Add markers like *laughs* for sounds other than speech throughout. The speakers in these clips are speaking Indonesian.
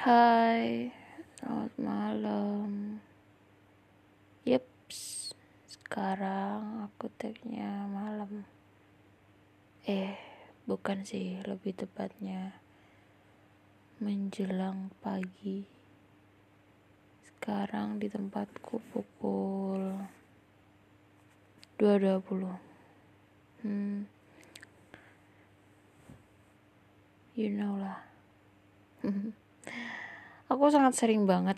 Hai, selamat malam. Yeps, sekarang aku tagnya malam. Eh, bukan sih, lebih tepatnya menjelang pagi. Sekarang di tempatku pukul 2.20. Hmm, you know lah. *laughs* Aku sangat sering banget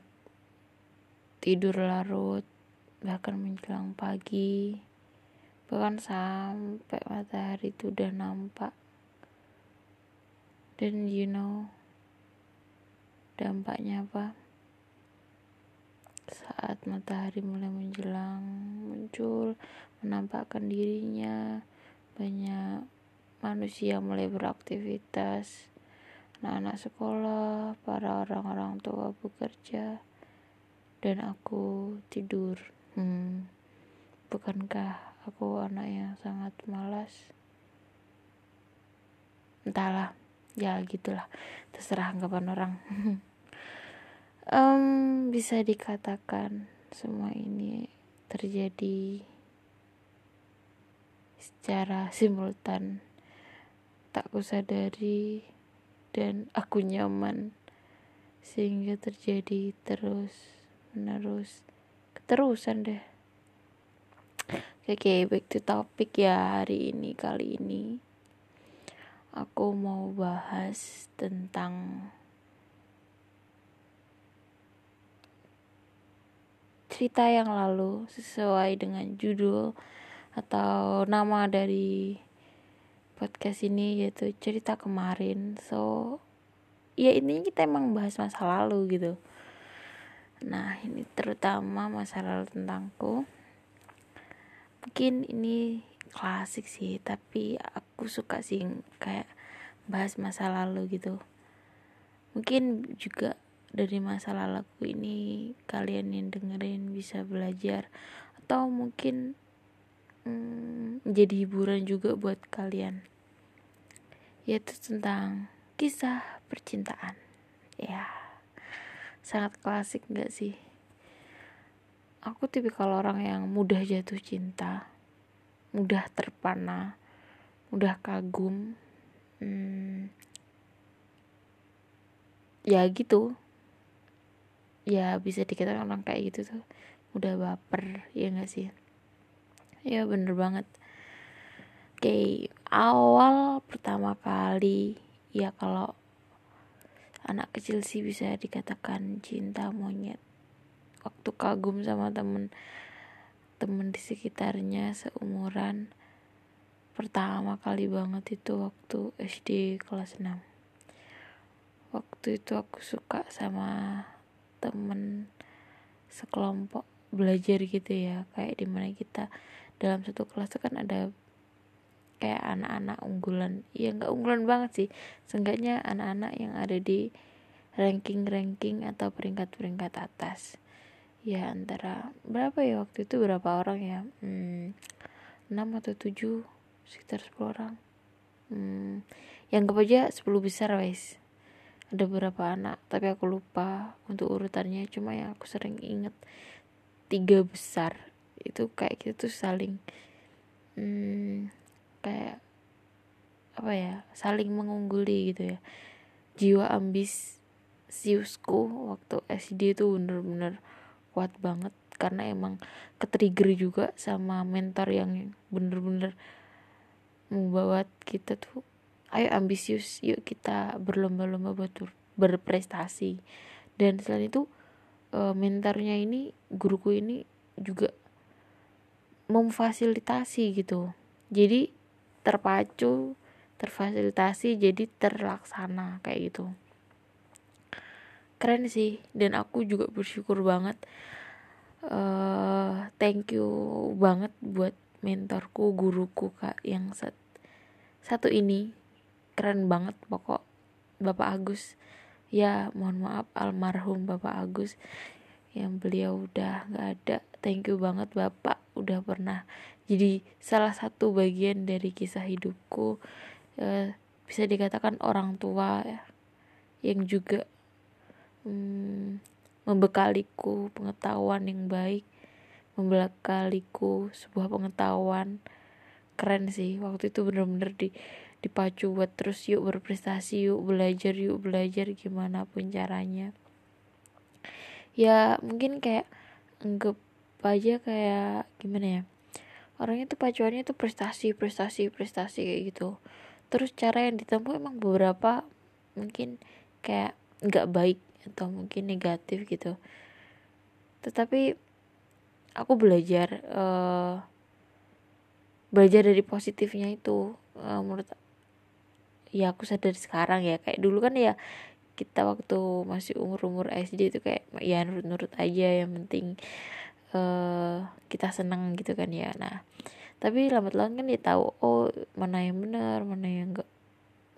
tidur larut, bahkan menjelang pagi, bahkan sampai matahari itu udah nampak. Dan you know, dampaknya apa? Saat matahari mulai menjelang, muncul, menampakkan dirinya, banyak manusia mulai beraktivitas anak-anak sekolah, para orang-orang tua bekerja, dan aku tidur. Hmm, bukankah aku anak yang sangat malas? Entahlah, ya gitulah, terserah anggapan orang. *laughs* um, bisa dikatakan semua ini terjadi secara simultan tak kusadari dan aku nyaman. Sehingga terjadi terus menerus keterusan deh. Oke okay, back to topic ya hari ini kali ini. Aku mau bahas tentang cerita yang lalu sesuai dengan judul atau nama dari podcast ini yaitu cerita kemarin. So ya ini kita emang bahas masa lalu gitu. Nah ini terutama masa lalu tentangku. Mungkin ini klasik sih tapi aku suka sih kayak bahas masa lalu gitu. Mungkin juga dari masa laluku ini kalian yang dengerin bisa belajar. Atau mungkin hmm, jadi hiburan juga buat kalian yaitu tentang kisah percintaan. Ya, sangat klasik gak sih? Aku tipikal orang yang mudah jatuh cinta, mudah terpana, mudah kagum. Hmm, ya gitu. Ya bisa dikatakan orang kayak gitu tuh mudah baper, ya gak sih? Ya bener banget. Okay, awal pertama kali ya kalau anak kecil sih bisa dikatakan cinta monyet. Waktu kagum sama temen temen di sekitarnya seumuran. Pertama kali banget itu waktu SD kelas 6 waktu itu aku suka sama temen sekelompok belajar gitu ya kayak di mana kita dalam satu kelas itu kan ada kayak anak-anak unggulan. Ya nggak unggulan banget sih. Seenggaknya anak-anak yang ada di ranking-ranking atau peringkat-peringkat atas. Ya antara berapa ya waktu itu? Berapa orang ya? Hmm, 6 atau 7 sekitar 10 orang. Hmm, yang aja 10 besar guys. Ada beberapa anak tapi aku lupa untuk urutannya. Cuma yang aku sering inget tiga besar itu kayak gitu tuh saling hmm, kayak apa ya saling mengungguli gitu ya. Jiwa ambis siusku waktu SD itu bener-bener kuat banget. Karena emang ketrigger juga sama mentor yang bener-bener membawa kita tuh ayo ambisius yuk kita berlomba-lomba buat berprestasi. Dan selain itu eh, mentornya ini guruku ini juga memfasilitasi gitu. Jadi terpacu terfasilitasi jadi terlaksana kayak gitu. Keren sih dan aku juga bersyukur banget uh, thank you banget buat mentorku guruku kak yang set, satu ini. Keren banget pokok bapak Agus. Ya mohon maaf almarhum bapak Agus yang beliau udah nggak ada. Thank you banget bapak udah pernah. Jadi salah satu bagian dari kisah hidupku e, bisa dikatakan orang tua ya, yang juga hmm, membekaliku pengetahuan yang baik membekaliku sebuah pengetahuan keren sih. Waktu itu bener-bener di dipacu buat terus yuk berprestasi yuk belajar yuk belajar gimana pun caranya. Ya mungkin kayak anggap aja kayak gimana ya orangnya tuh pacuannya tuh prestasi prestasi prestasi kayak gitu. Terus cara yang ditempuh emang beberapa mungkin kayak nggak baik atau mungkin negatif gitu. Tetapi aku belajar uh, belajar dari positifnya itu uh, menurut ya aku sadar sekarang ya. Kayak dulu kan ya kita waktu masih umur-umur SD itu kayak ya nurut-nurut aja yang penting uh, kita seneng gitu kan ya. Nah tapi lambat laun kan dia tahu oh mana yang benar mana yang enggak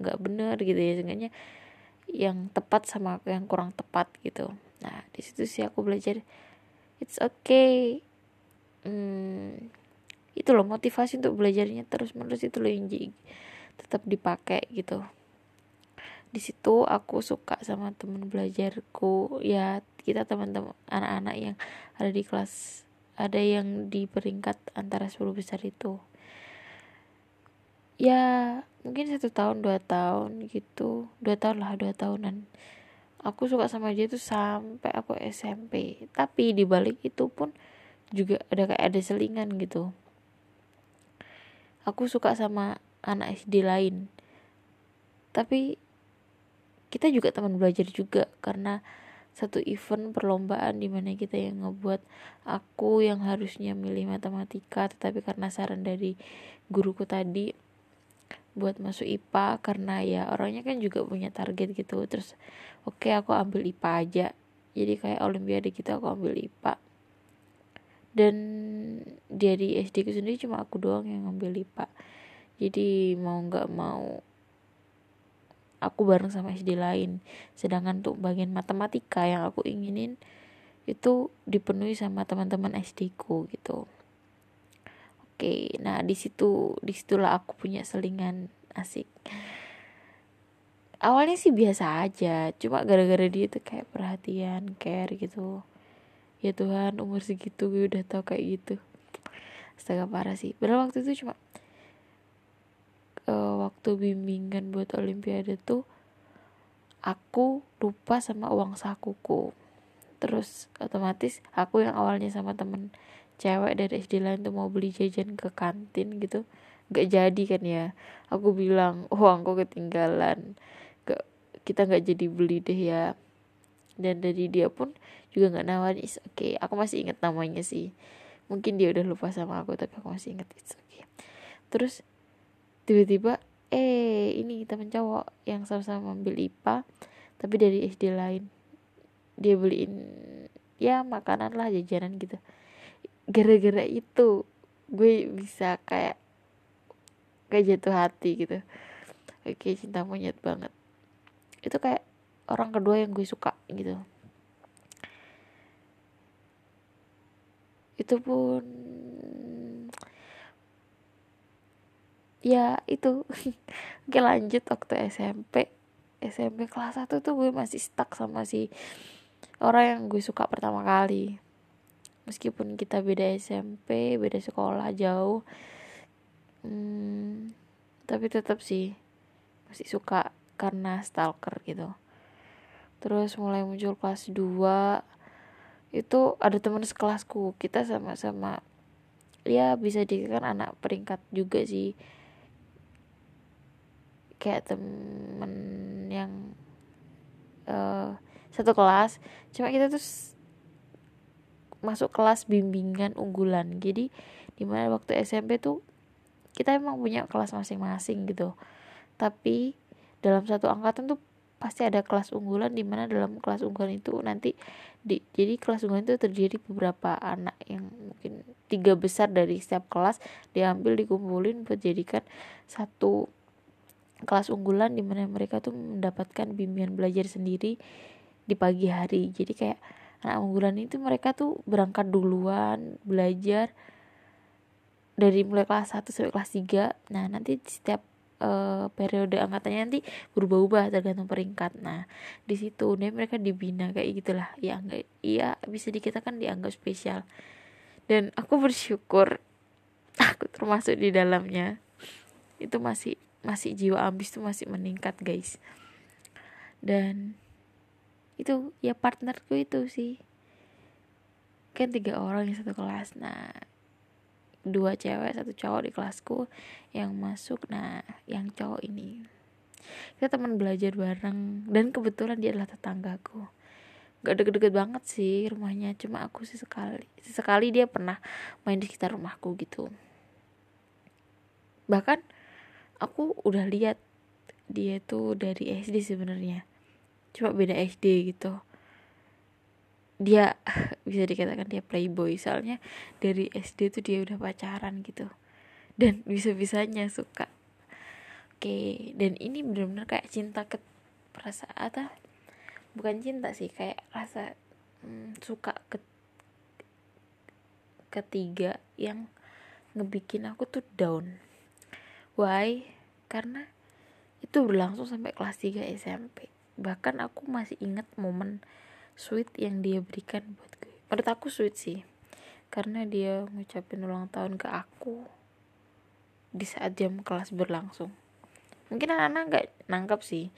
enggak benar gitu ya. Seenggaknya yang tepat sama yang kurang tepat gitu. Nah di situ sih aku belajar it's okay. Hmm, itu loh motivasi untuk belajarnya terus menerus itu loh yang tetap dipakai gitu. Di situ aku suka sama temen belajarku ya kita teman-teman anak-anak yang ada di kelas ada yang di peringkat antara 10 besar itu. Ya mungkin satu tahun dua tahun gitu. Dua tahun lah dua tahunan. Aku suka sama dia tuh sampai aku SMP tapi di balik itu pun juga ada kayak ada selingan gitu. Aku suka sama anak SD lain. Tapi kita juga teman belajar juga karena satu event perlombaan di mana kita yang ngebuat aku yang harusnya milih matematika tetapi karena saran dari guruku tadi buat masuk IPA karena ya orangnya kan juga punya target gitu. Terus oke okay, aku ambil IPA aja. Jadi kayak olimpiade gitu aku ambil IPA dan dari SD ku sendiri cuma aku doang yang ngambil IPA jadi mau nggak mau aku bareng sama SD lain. Sedangkan untuk bagian matematika yang aku inginin itu dipenuhi sama teman-teman SD ku gitu. Oke nah di situ di situlah aku punya selingan asik. Awalnya sih biasa aja cuma gara-gara dia tuh kayak perhatian care gitu. Ya Tuhan umur segitu gue udah tau kayak gitu. Astaga parah sih. Padahal waktu itu cuma uh, waktu bimbingan buat olimpiade tuh aku lupa sama uang sakuku. Terus otomatis aku yang awalnya sama temen cewek dari SD lain tuh mau beli jajan ke kantin gitu. Gak jadi kan ya. Aku bilang uangku ketinggalan. Gak kita nggak jadi beli deh ya. Dan dari dia pun juga nggak nawarin oke okay. Aku masih inget namanya sih. Mungkin dia udah lupa sama aku tapi aku masih inget it's okay. Terus tiba-tiba eh ini temen cowok yang sama-sama ambil IPA tapi dari SD lain. Dia beliin ya makanan lah jajanan gitu. Gara-gara itu gue bisa kayak kayak jatuh hati gitu. Oke cinta monyet banget. Itu kayak orang kedua yang gue suka gitu. Itu pun ya itu. *laughs* Oke lanjut. Waktu SMP SMP kelas 1 tuh gue masih stuck sama si orang yang gue suka pertama kali. Meskipun kita beda SMP beda sekolah jauh hmm, tapi tetap sih masih suka karena stalker gitu. Terus mulai muncul kelas 2 itu ada teman sekelasku. Kita sama-sama ya bisa dikatakan anak peringkat juga sih kayak temen yang uh, satu kelas. Cuma kita tuh masuk kelas bimbingan unggulan. Jadi di mana waktu SMP tuh kita emang punya kelas masing-masing gitu. Tapi dalam satu angkatan tuh pasti ada kelas unggulan di mana dalam kelas unggulan itu nanti di, jadi kelas unggulan itu terdiri beberapa anak yang mungkin tiga besar dari setiap kelas diambil dikumpulin buat jadikan satu kelas unggulan di mana mereka tuh mendapatkan bimbingan belajar sendiri di pagi hari. Jadi kayak anak unggulan itu mereka tuh berangkat duluan belajar dari mulai kelas 1 sampai kelas 3 nah nanti setiap uh, periode angkatannya nanti berubah-ubah tergantung peringkat. Nah di situ nih mereka dibina kayak gitulah. Ya enggak iya bisa dikatakan dianggap spesial. Dan aku bersyukur *laughs* aku termasuk di dalamnya. Itu masih masih jiwa ambis tuh masih meningkat guys. Dan itu ya partnerku itu sih. Kan tiga orang yang satu kelas. Nah dua cewek satu cowok di kelasku yang masuk. Nah yang cowok ini. Kita teman belajar bareng. Dan kebetulan dia adalah tetanggaku. Gak deket-deket banget sih rumahnya. Cuma aku sih sekali sekali dia pernah main di sekitar rumahku gitu. Bahkan aku udah lihat dia tuh dari SD sebenarnya. Cuma beda SD gitu. Dia *laughs* bisa dikatakan dia playboy. Soalnya dari SD tuh dia udah pacaran gitu. Dan bisa-bisanya suka. Oke dan ini benar-benar kayak cinta ke perasaan atau bukan cinta sih kayak rasa hmm, suka ke ketiga yang ngebikin aku tuh down why? Karena itu berlangsung sampai kelas 3 SMP bahkan aku masih ingat momen sweet yang dia berikan buat gue. Menurut aku sweet sih. Karena dia ngucapin ulang tahun ke aku di saat jam kelas berlangsung. Mungkin anak-anak nggak nangkap sih.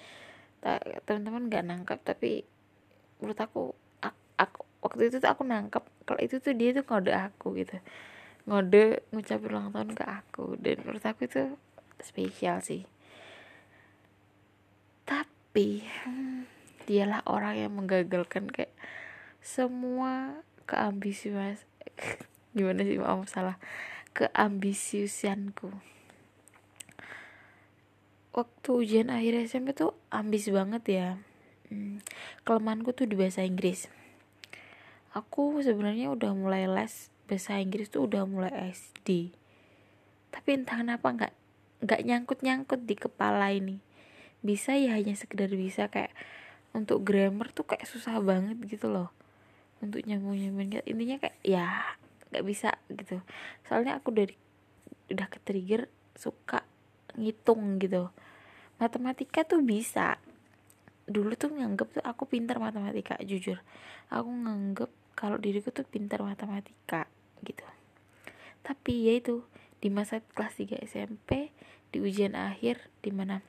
Teman-teman nggak nangkap tapi menurut aku, aku, waktu itu tuh aku nangkap kalau itu tuh dia tuh ngode aku gitu. Ngode ngucapin ulang tahun ke aku. Dan menurut aku itu spesial sih. Tapi dialah orang yang menggagalkan kayak semua keambisius *laughs* gimana sih maaf salah. Keambisiusanku waktu ujian akhir SMP tuh ambis banget ya. Hmm, kelemahanku tuh di bahasa Inggris. Aku sebenarnya udah mulai les bahasa Inggris tuh udah mulai SD tapi entah kenapa nggak nggak nyangkut nyangkut di kepala ini. Bisa ya hanya sekedar bisa kayak untuk grammar tuh kayak susah banget gitu loh. Untuk nyambung nyambung intinya kayak ya nggak bisa gitu. Soalnya aku dari udah ke trigger suka ngitung gitu. Matematika tuh bisa. Dulu tuh nganggep tuh aku pintar matematika jujur. Aku nganggep kalau diriku tuh pintar matematika gitu. Tapi ya itu di masa kelas 3 SMP di ujian akhir di mana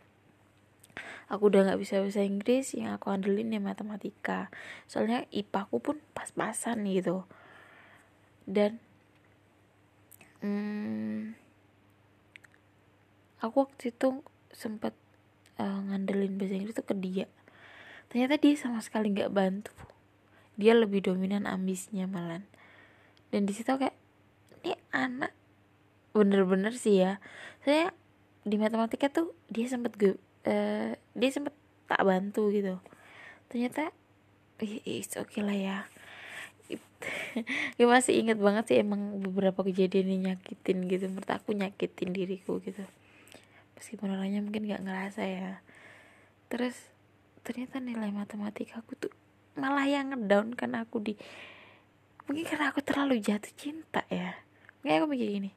aku udah nggak bisa bahasa Inggris yang aku andelin ya matematika. Soalnya IPA aku pun pas-pasan gitu. Dan hmm, aku waktu itu sempat uh, ngandelin bahasa Inggris tuh ke dia. Ternyata dia sama sekali nggak bantu. Dia lebih dominan ambisnya malan dan di situ kayak ini anak bener-bener sih ya. Saya di matematika tuh dia sempet gue uh, dia sempet tak bantu gitu. Ternyata it's okay lah ya. *laughs* Gue masih inget banget sih emang beberapa kejadian yang nyakitin gitu. Menurut aku nyakitin diriku gitu. Meskipun orangnya mungkin gak ngerasa ya. Terus ternyata nilai matematika aku tuh malah yang ngedown kan aku di mungkin karena aku terlalu jatuh cinta ya. Mungkin aku mikir gini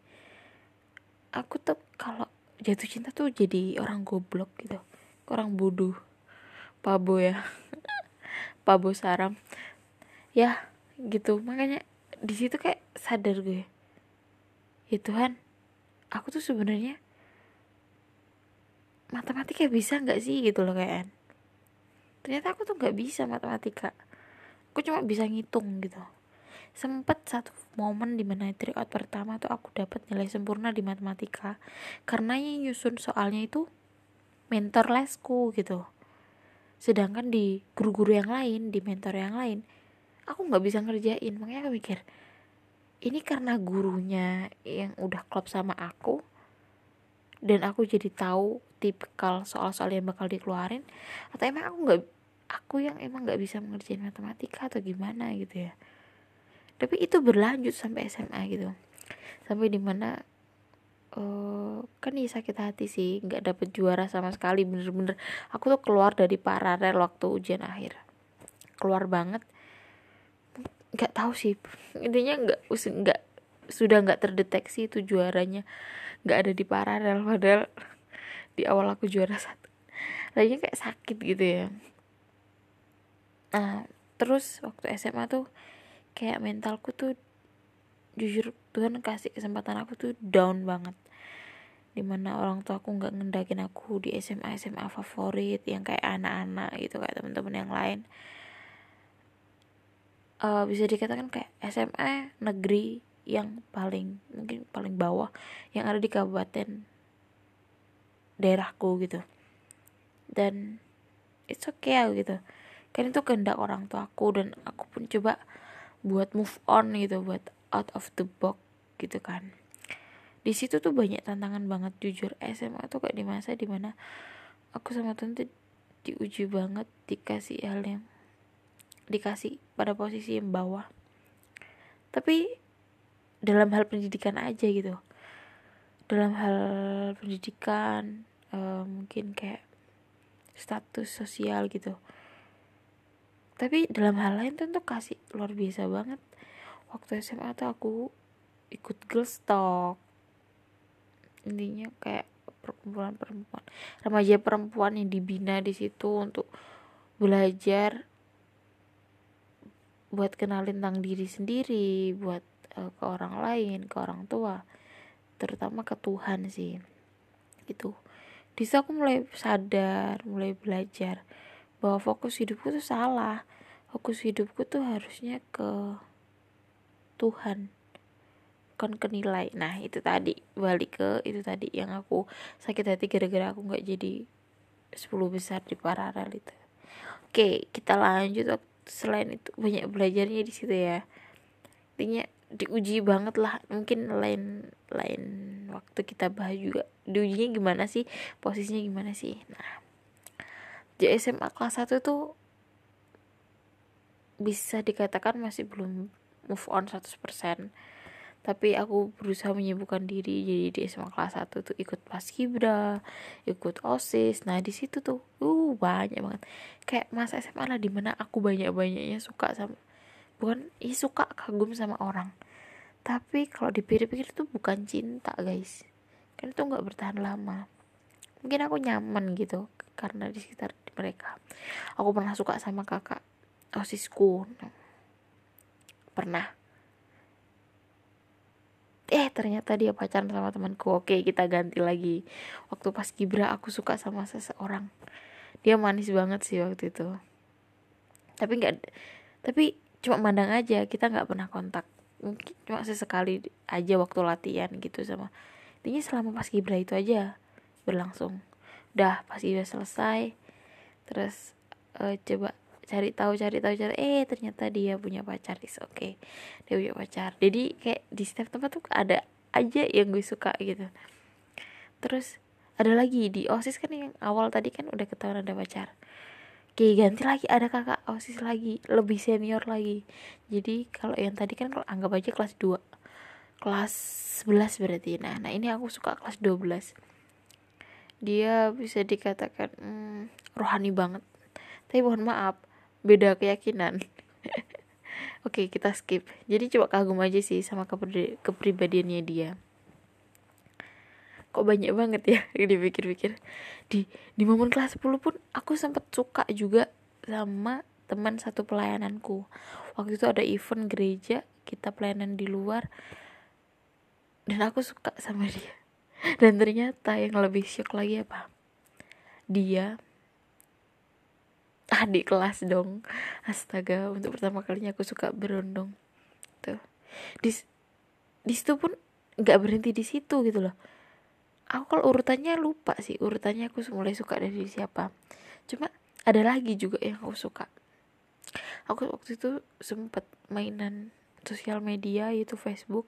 aku tuh kalau jatuh cinta tuh jadi orang goblok gitu. Orang bodoh. Pabo ya. *laughs* Pabo saram. Ya gitu. Makanya di situ kayak sadar gue. Ya Tuhan aku tuh sebenarnya matematika bisa nggak sih gitu loh kayak ternyata aku tuh nggak bisa matematika. Aku cuma bisa ngitung gitu sempet satu momen di mana tryout pertama tuh aku dapat nilai sempurna di matematika. Karena yang nyusun soalnya itu mentor lesku gitu. Sedangkan di guru-guru yang lain di mentor yang lain aku nggak bisa ngerjain. Makanya aku mikir ini karena gurunya yang udah klop sama aku dan aku jadi tahu tipikal soal-soal yang bakal dikeluarin atau emang aku nggak aku yang emang nggak bisa mengerjain matematika atau gimana gitu ya tapi itu berlanjut sampai SMA gitu. Sampai di mana uh, kan ya sakit hati sih nggak dapet juara sama sekali bener-bener. Aku tuh keluar dari paralel waktu ujian akhir. Keluar banget. Nggak tahu sih intinya nggak nggak sudah nggak terdeteksi itu juaranya. Nggak ada di paralel padahal di awal aku juara satu. Lagi kayak sakit gitu ya. Nah terus waktu SMA tuh kayak mentalku tuh jujur Tuhan kasih kesempatan aku tuh down banget. Di mana orang tua aku nggak ngendakin aku di SMA SMA favorit yang kayak anak-anak gitu kayak teman-teman yang lain. Uh, bisa dikatakan kayak SMA negeri yang paling mungkin paling bawah yang ada di kabupaten daerahku gitu. Dan it's okay gitu. Kan itu kehendak orang tua aku dan aku pun coba buat move on gitu buat out of the box gitu kan. Di situ tuh banyak tantangan banget jujur. SMA tuh kayak di masa di mana aku sama tante diuji banget dikasih hal yang dikasih pada posisi yang bawah. Tapi dalam hal pendidikan aja gitu. Dalam hal pendidikan uh, mungkin kayak status sosial gitu tapi dalam hal lain tuh kasih luar biasa banget. Waktu SMA tuh aku ikut girls talk intinya kayak perkumpulan perempuan remaja perempuan yang dibina di situ untuk belajar buat kenalin tentang diri sendiri buat uh, ke orang lain ke orang tua terutama ke Tuhan sih. Gitu. Di situ aku mulai sadar mulai belajar bahwa fokus hidupku tuh salah. Fokus hidupku tuh harusnya ke Tuhan bukan ke nilai. Nah itu tadi balik ke itu tadi yang aku sakit hati gara-gara aku nggak jadi 10 besar di paralel itu. Oke kita lanjut selain itu banyak belajarnya di situ ya. Intinya diuji banget lah. Mungkin lain lain waktu kita bahas juga. Diujinya gimana sih? Posisinya gimana sih? Nah di SMA kelas 1 tuh bisa dikatakan masih belum move on 100% tapi aku berusaha menyibukkan diri. Jadi di SMA kelas 1 tuh ikut paskibra ikut osis. Nah di situ tuh uh banyak banget. Kayak masa SMA lah di mana aku banyak banyaknya suka sama bukan ih suka kagum sama orang. Tapi kalau dipikir-pikir itu bukan cinta guys. Kan itu nggak bertahan lama mungkin aku nyaman gitu karena di sekitar mereka. Aku pernah suka sama kakak osisku pernah. Eh ternyata dia pacaran sama temanku. Oke kita ganti lagi. Waktu pas Gibra aku suka sama seseorang. Dia manis banget sih waktu itu. Tapi nggak tapi cuma mandang aja kita nggak pernah kontak. Mungkin cuma sesekali aja waktu latihan gitu sama intinya selama pas Gibra itu aja berlangsung udah pas Gibra selesai. Terus uh, coba cari tahu cari tahu cari eh ternyata dia punya pacar is oke. Okay. dia punya pacar. Jadi kayak di setiap tempat tuh ada aja yang gue suka gitu. Terus ada lagi di osis kan yang awal tadi kan udah ketahuan ada pacar. Oke ganti lagi ada kakak osis lagi lebih senior lagi. Jadi kalau yang tadi kan anggap aja kelas 2 kelas 11 berarti. Nah nah ini aku suka kelas 12 dia bisa dikatakan hmm, rohani banget. Tapi mohon maaf beda keyakinan. *laughs* Oke kita skip. Jadi coba kagum aja sih sama kepri kepribadiannya dia. Kok banyak banget ya *laughs* dipikir-pikir. Di di momen kelas 10 pun aku sempat suka juga sama teman satu pelayananku. Waktu itu ada event gereja kita pelayanan di luar. Dan aku suka sama dia dan ternyata yang lebih shock lagi apa? Dia adik kelas dong. Astaga untuk pertama kalinya aku suka berondong. Tuh. Di di situ pun nggak berhenti di situ gitu loh. Aku kalau urutannya lupa sih. Urutannya aku mulai suka dari siapa. Cuma ada lagi juga yang aku suka. Aku waktu itu sempet mainan sosial media yaitu Facebook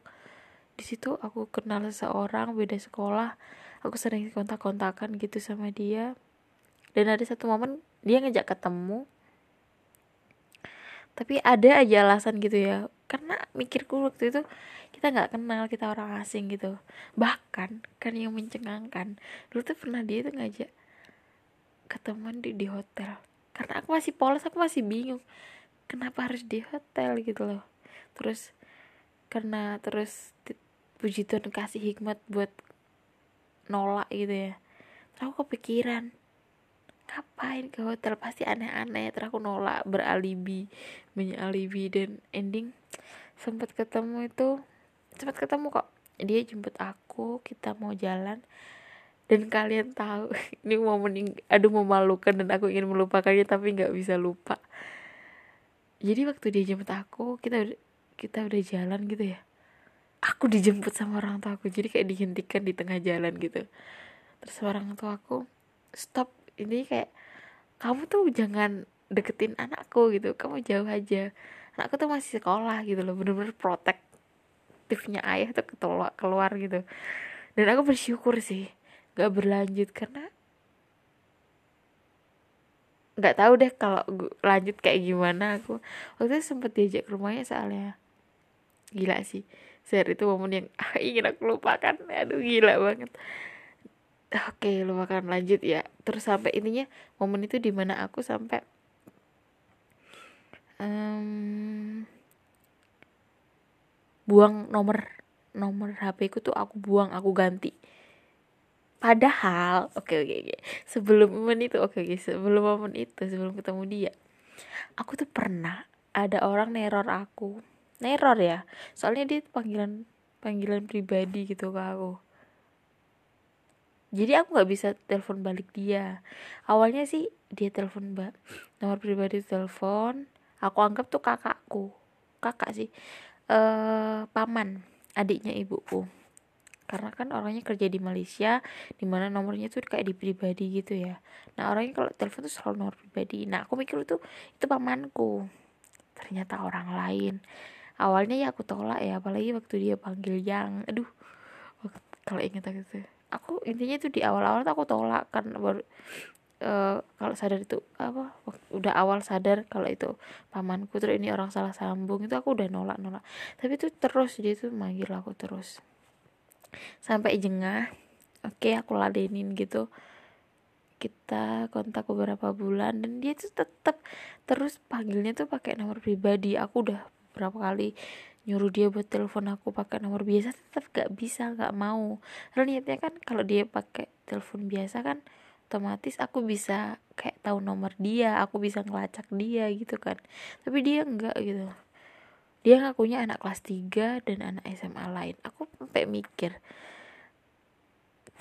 di situ aku kenal seseorang beda sekolah aku sering kontak-kontakan gitu sama dia. Dan ada satu momen dia ngejak ketemu. Tapi ada aja alasan gitu ya karena mikirku waktu itu kita nggak kenal kita orang asing gitu. Bahkan kan yang mencengangkan dulu tuh pernah dia tuh ngajak ketemuan di di hotel. Karena aku masih polos aku masih bingung kenapa harus di hotel gitu loh. Terus karena terus puji Tuhan kasih hikmat buat nolak gitu ya. Aku kepikiran ngapain ke hotel? Pasti aneh-aneh. Terus aku nolak beralibi banyak alibi dan ending sempat ketemu itu sempat ketemu kok. Dia jemput aku kita mau jalan. Dan kalian tahu *laughs* ini mau mening aduh memalukan dan aku ingin melupakannya tapi nggak bisa lupa. Jadi waktu dia jemput aku kita kita udah jalan gitu ya aku dijemput sama orang tua aku. Jadi kayak dihentikan di tengah jalan gitu. Terus orang tua aku stop ini kayak kamu tuh jangan deketin anakku gitu. Kamu jauh aja. Anakku tuh masih sekolah gitu loh. Bener-bener protektifnya ayah tuh keluar keluar gitu. Dan aku bersyukur sih gak berlanjut karena nggak tahu deh kalau lanjut kayak gimana aku. Waktu itu sempet diajak ke rumahnya soalnya. Gila sih share itu momen yang *laughs* ah, ingin aku lupakan. Aduh gila banget. Oke lupakan lanjut ya. Terus sampai intinya momen itu di mana aku sampai um, buang nomor nomor HP ku tuh aku buang aku ganti. Padahal oke okay, oke. Okay, okay. sebelum momen itu oke okay, okay, sebelum momen itu sebelum ketemu dia aku tuh pernah ada orang neror aku neror ya. Soalnya dia panggilan panggilan pribadi gitu ke aku. Jadi aku nggak bisa telepon balik dia. Awalnya sih dia telepon mbak nomor pribadi telepon. Aku anggap tuh kakakku. Kakak sih. Eh paman adiknya ibuku. Karena kan orangnya kerja di Malaysia di mana nomornya tuh kayak di pribadi gitu ya. Nah orangnya kalau telepon tuh selalu nomor pribadi. Nah aku mikir tuh itu pamanku. Ternyata orang lain awalnya ya aku tolak ya apalagi waktu dia panggil yang. Aduh kalau inget gitu aku intinya itu di awal-awal tuh aku tolak kan baru uh, kalau sadar itu apa udah awal sadar kalau itu pamanku terus ini orang salah sambung itu aku udah nolak nolak. Tapi itu terus dia tuh manggil aku terus. Sampai jengah oke okay, aku ladenin gitu. Kita kontak beberapa bulan dan dia tuh tetap terus panggilnya tuh pakai nomor pribadi. Aku udah berapa kali nyuruh dia buat telepon aku pakai nomor biasa tetap gak bisa gak mau. Karena niatnya kan kalau dia pakai telepon biasa kan otomatis aku bisa kayak tahu nomor dia aku bisa ngelacak dia gitu kan. Tapi dia enggak gitu. Dia ngakunya anak kelas 3 dan anak SMA lain. Aku sampai mikir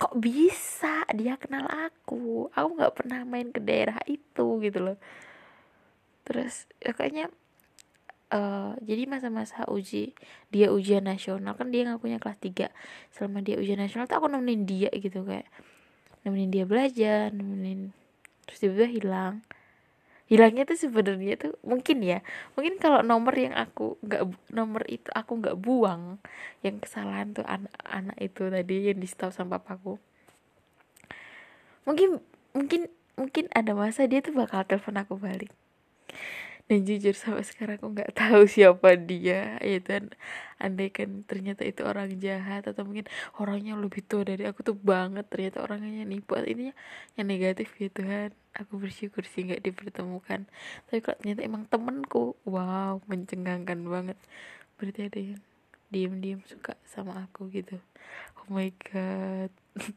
kok bisa dia kenal aku? Aku nggak pernah main ke daerah itu gitu loh. Terus ya kayaknya uh, jadi masa-masa uji dia ujian nasional kan dia nggak punya kelas 3 selama dia ujian nasional tuh aku nemenin dia gitu kayak nemenin dia belajar nemenin terus tiba-tiba hilang. Hilangnya tuh sebenarnya tuh mungkin ya mungkin kalau nomor yang aku nggak nomor itu aku nggak buang yang kesalahan tuh anak-anak itu tadi yang di stop sama papaku. Mungkin mungkin mungkin ada masa dia tuh bakal telepon aku balik dan jujur sampai sekarang aku nggak tahu siapa dia. Ya dan andai kan ternyata itu orang jahat atau mungkin orangnya lebih tua dari aku tuh banget ternyata orangnya nipu. Ini yang negatif gitu kan aku bersyukur sih nggak dipertemukan. Tapi kalau ternyata emang temenku wow mencengangkan banget. Berarti ada yang diem-diem suka sama aku gitu. Oh my god *laughs*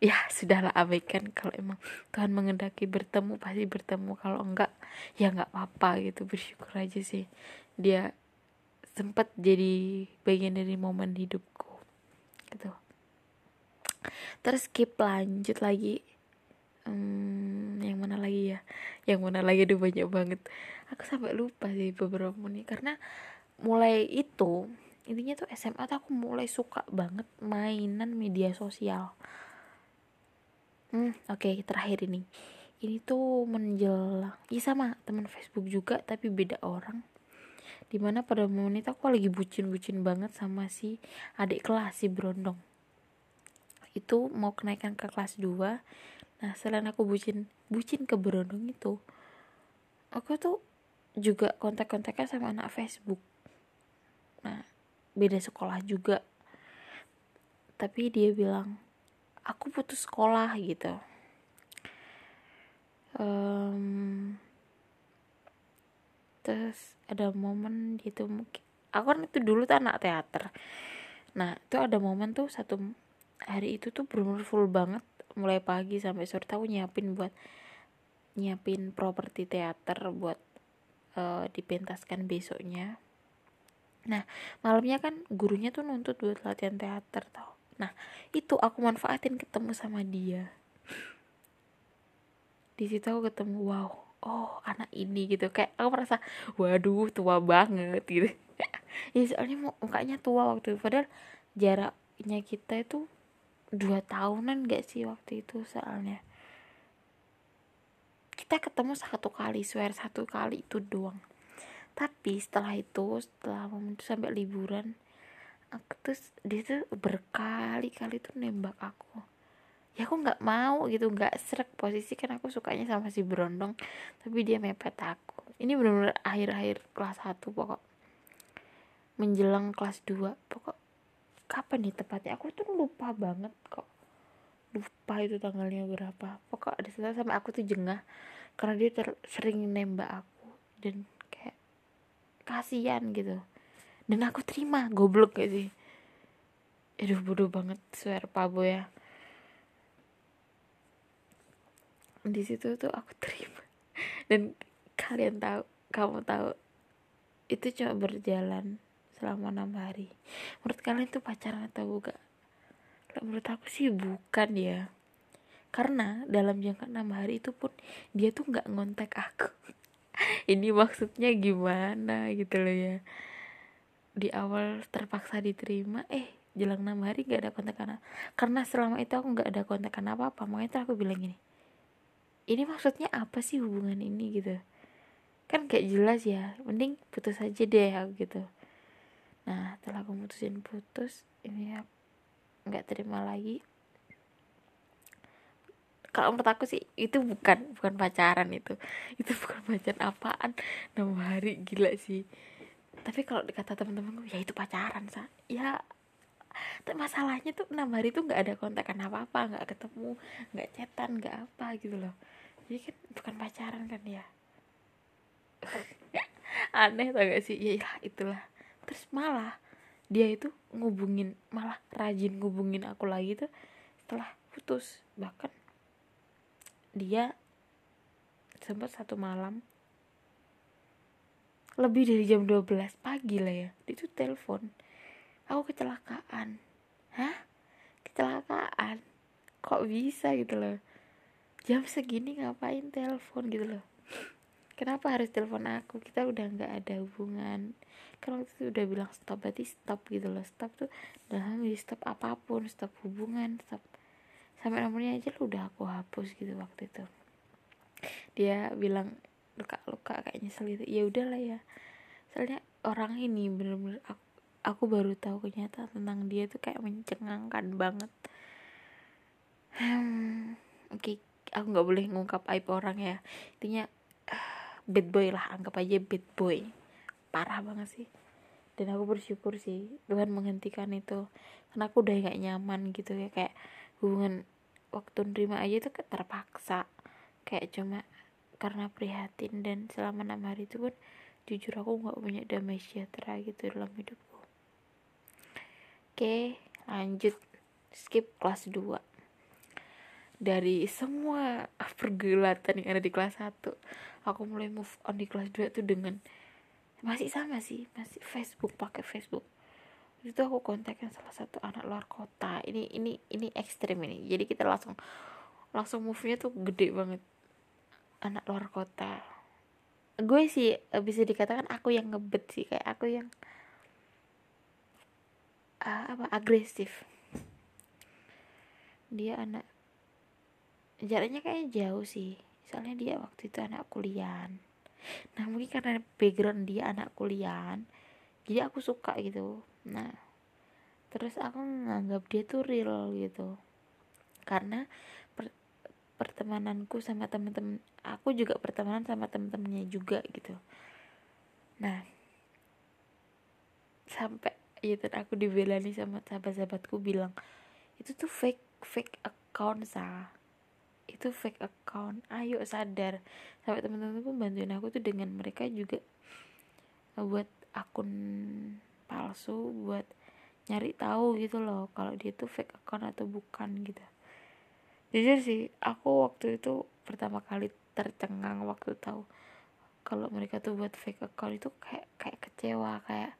ya sudahlah abaikan. Kalau emang Tuhan mengendaki bertemu pasti bertemu. Kalau enggak ya enggak apa-apa gitu. Bersyukur aja sih. Dia sempat jadi bagian dari momen hidupku. Gitu. Terus skip lanjut lagi. Hmm, yang mana lagi ya? Yang mana lagi? Aduh banyak banget. Aku sampai lupa sih beberapa menit. Karena mulai itu intinya tuh SMA tuh aku mulai suka banget mainan media sosial hmm. Oke okay, terakhir ini. Ini tuh menjelang iya sama teman Facebook juga tapi beda orang. Di mana pada momen itu aku lagi bucin-bucin banget sama si adik kelas si Brondong. Itu mau kenaikan ke kelas 2 nah selain aku bucin bucin ke Brondong itu aku tuh juga kontak-kontaknya sama anak Facebook. Nah beda sekolah juga. Tapi dia bilang aku putus sekolah gitu. Um, terus ada momen gitu mungkin aku kan itu dulu tuh anak teater. Nah itu ada momen tuh satu hari itu tuh bener full banget mulai pagi sampai sore aku nyiapin buat nyiapin properti teater buat uh, dipentaskan besoknya. Nah malamnya kan gurunya tuh nuntut buat latihan teater tau nah itu aku manfaatin ketemu sama dia. Di situ aku ketemu wow oh anak ini gitu. Kayak aku merasa waduh tua banget gitu. *laughs* Ya soalnya mukanya tua waktu itu. Padahal jaraknya kita itu dua tahunan gak sih waktu itu soalnya. Kita ketemu satu kali swear satu kali itu doang. Tapi setelah itu setelah momen sampai liburan aku terus dia tuh berkali-kali tuh nembak aku. Ya aku nggak mau gitu nggak serak posisi kan aku sukanya sama si berondong tapi dia mepet aku. Ini benar-benar akhir-akhir kelas 1 pokok. Menjelang kelas 2 pokok kapan nih tepatnya? Aku tuh lupa banget kok. Lupa itu tanggalnya berapa. Pokok ada setelah sampai aku tuh jengah karena dia ter sering nembak aku. Dan kayak kasihan gitu dan aku terima goblok gak sih? Aduh bodoh banget swear pabo ya. Di situ tuh aku terima. *laughs* Dan kalian tahu kamu tahu itu cuma berjalan selama enam hari. Menurut kalian itu pacaran atau bukan menurut aku sih bukan ya. Karena dalam jangka enam hari itu pun dia tuh nggak ngontek aku. *laughs* Ini maksudnya gimana gitu loh ya di awal terpaksa diterima eh jelang enam hari gak ada kontekan karena selama itu aku nggak ada kontekan apa apa makanya aku bilang gini ini maksudnya apa sih hubungan ini? Gitu. Kan kayak jelas ya mending putus aja deh aku gitu. Nah setelah aku mutusin putus ini ya nggak terima lagi. Kalau menurut aku sih itu bukan bukan pacaran itu. Itu *laughs* bukan pacaran apaan. Enam hari gila sih tapi kalau dikata teman-temanku ya itu pacaran sa. Ya masalahnya tuh enam hari tuh nggak ada kontakan apa apa nggak ketemu nggak cetan nggak apa gitu loh. Jadi kan bukan pacaran kan ya? *laughs* Aneh tau gak sih? Ya, ya itulah. Terus malah dia itu ngubungin malah rajin ngubungin aku lagi tuh setelah putus. Bahkan dia sempat satu malam lebih dari jam 12 pagi lah ya. Dia tuh telepon. Aku kecelakaan. Hah? Kecelakaan? Kok bisa gitu loh? Jam segini ngapain telepon gitu loh? Kenapa harus telepon aku? Kita udah nggak ada hubungan. Kan waktu itu udah bilang stop berarti stop gitu loh. Stop tuh dalam di stop apa pun stop hubungan stop. Sampai nomornya aja lu udah aku hapus gitu waktu itu. Dia bilang luka-luka kayak nyesel gitu ya udahlah ya. Soalnya orang ini bener-bener aku, aku baru tahu kenyataan tentang dia tuh kayak mencengangkan banget. Hmm, oke okay aku nggak boleh ngungkap aib orang ya. Intinya *sighs* bad boy lah anggap aja bad boy. Parah banget sih. Dan aku bersyukur sih Tuhan menghentikan itu. Karena aku udah gak nyaman gitu ya kayak hubungan waktu nerima aja tuh terpaksa. Kayak cuma karena prihatin dan selama enam hari itu pun jujur aku nggak punya damai sejahtera gitu dalam hidupku. Oke lanjut. Skip kelas 2 dari semua pergulatan yang ada di kelas 1 aku mulai move on di kelas 2 tuh dengan masih sama sih masih Facebook pakai Facebook. Itu aku kontaknya salah satu anak luar kota. Ini ini ini ekstrim ini. Jadi kita langsung langsung move nya tuh gede banget anak luar kota. Gue sih eh, bisa dikatakan aku yang ngebet sih kayak aku yang uh, apa agresif. Dia anak jaraknya kayaknya jauh sih. Soalnya dia waktu itu anak kuliah nah mungkin karena background dia anak kuliah jadi aku suka gitu. Nah terus aku nganggap dia tuh real gitu. Karena per, pertemananku sama temen-temen aku juga pertemanan sama temen-temennya juga gitu. Nah sampai ya aku dibelani sama sahabat-sahabatku bilang itu tuh fake fake account sah itu fake account. Ayo sadar. Sampai teman-teman pun bantuin aku tuh dengan mereka juga buat akun palsu buat nyari tahu gitu loh kalau dia tuh fake account atau bukan gitu. Jujur sih aku waktu itu pertama kali tercengang waktu tahu kalau mereka tuh buat fake account itu kayak kayak kecewa kayak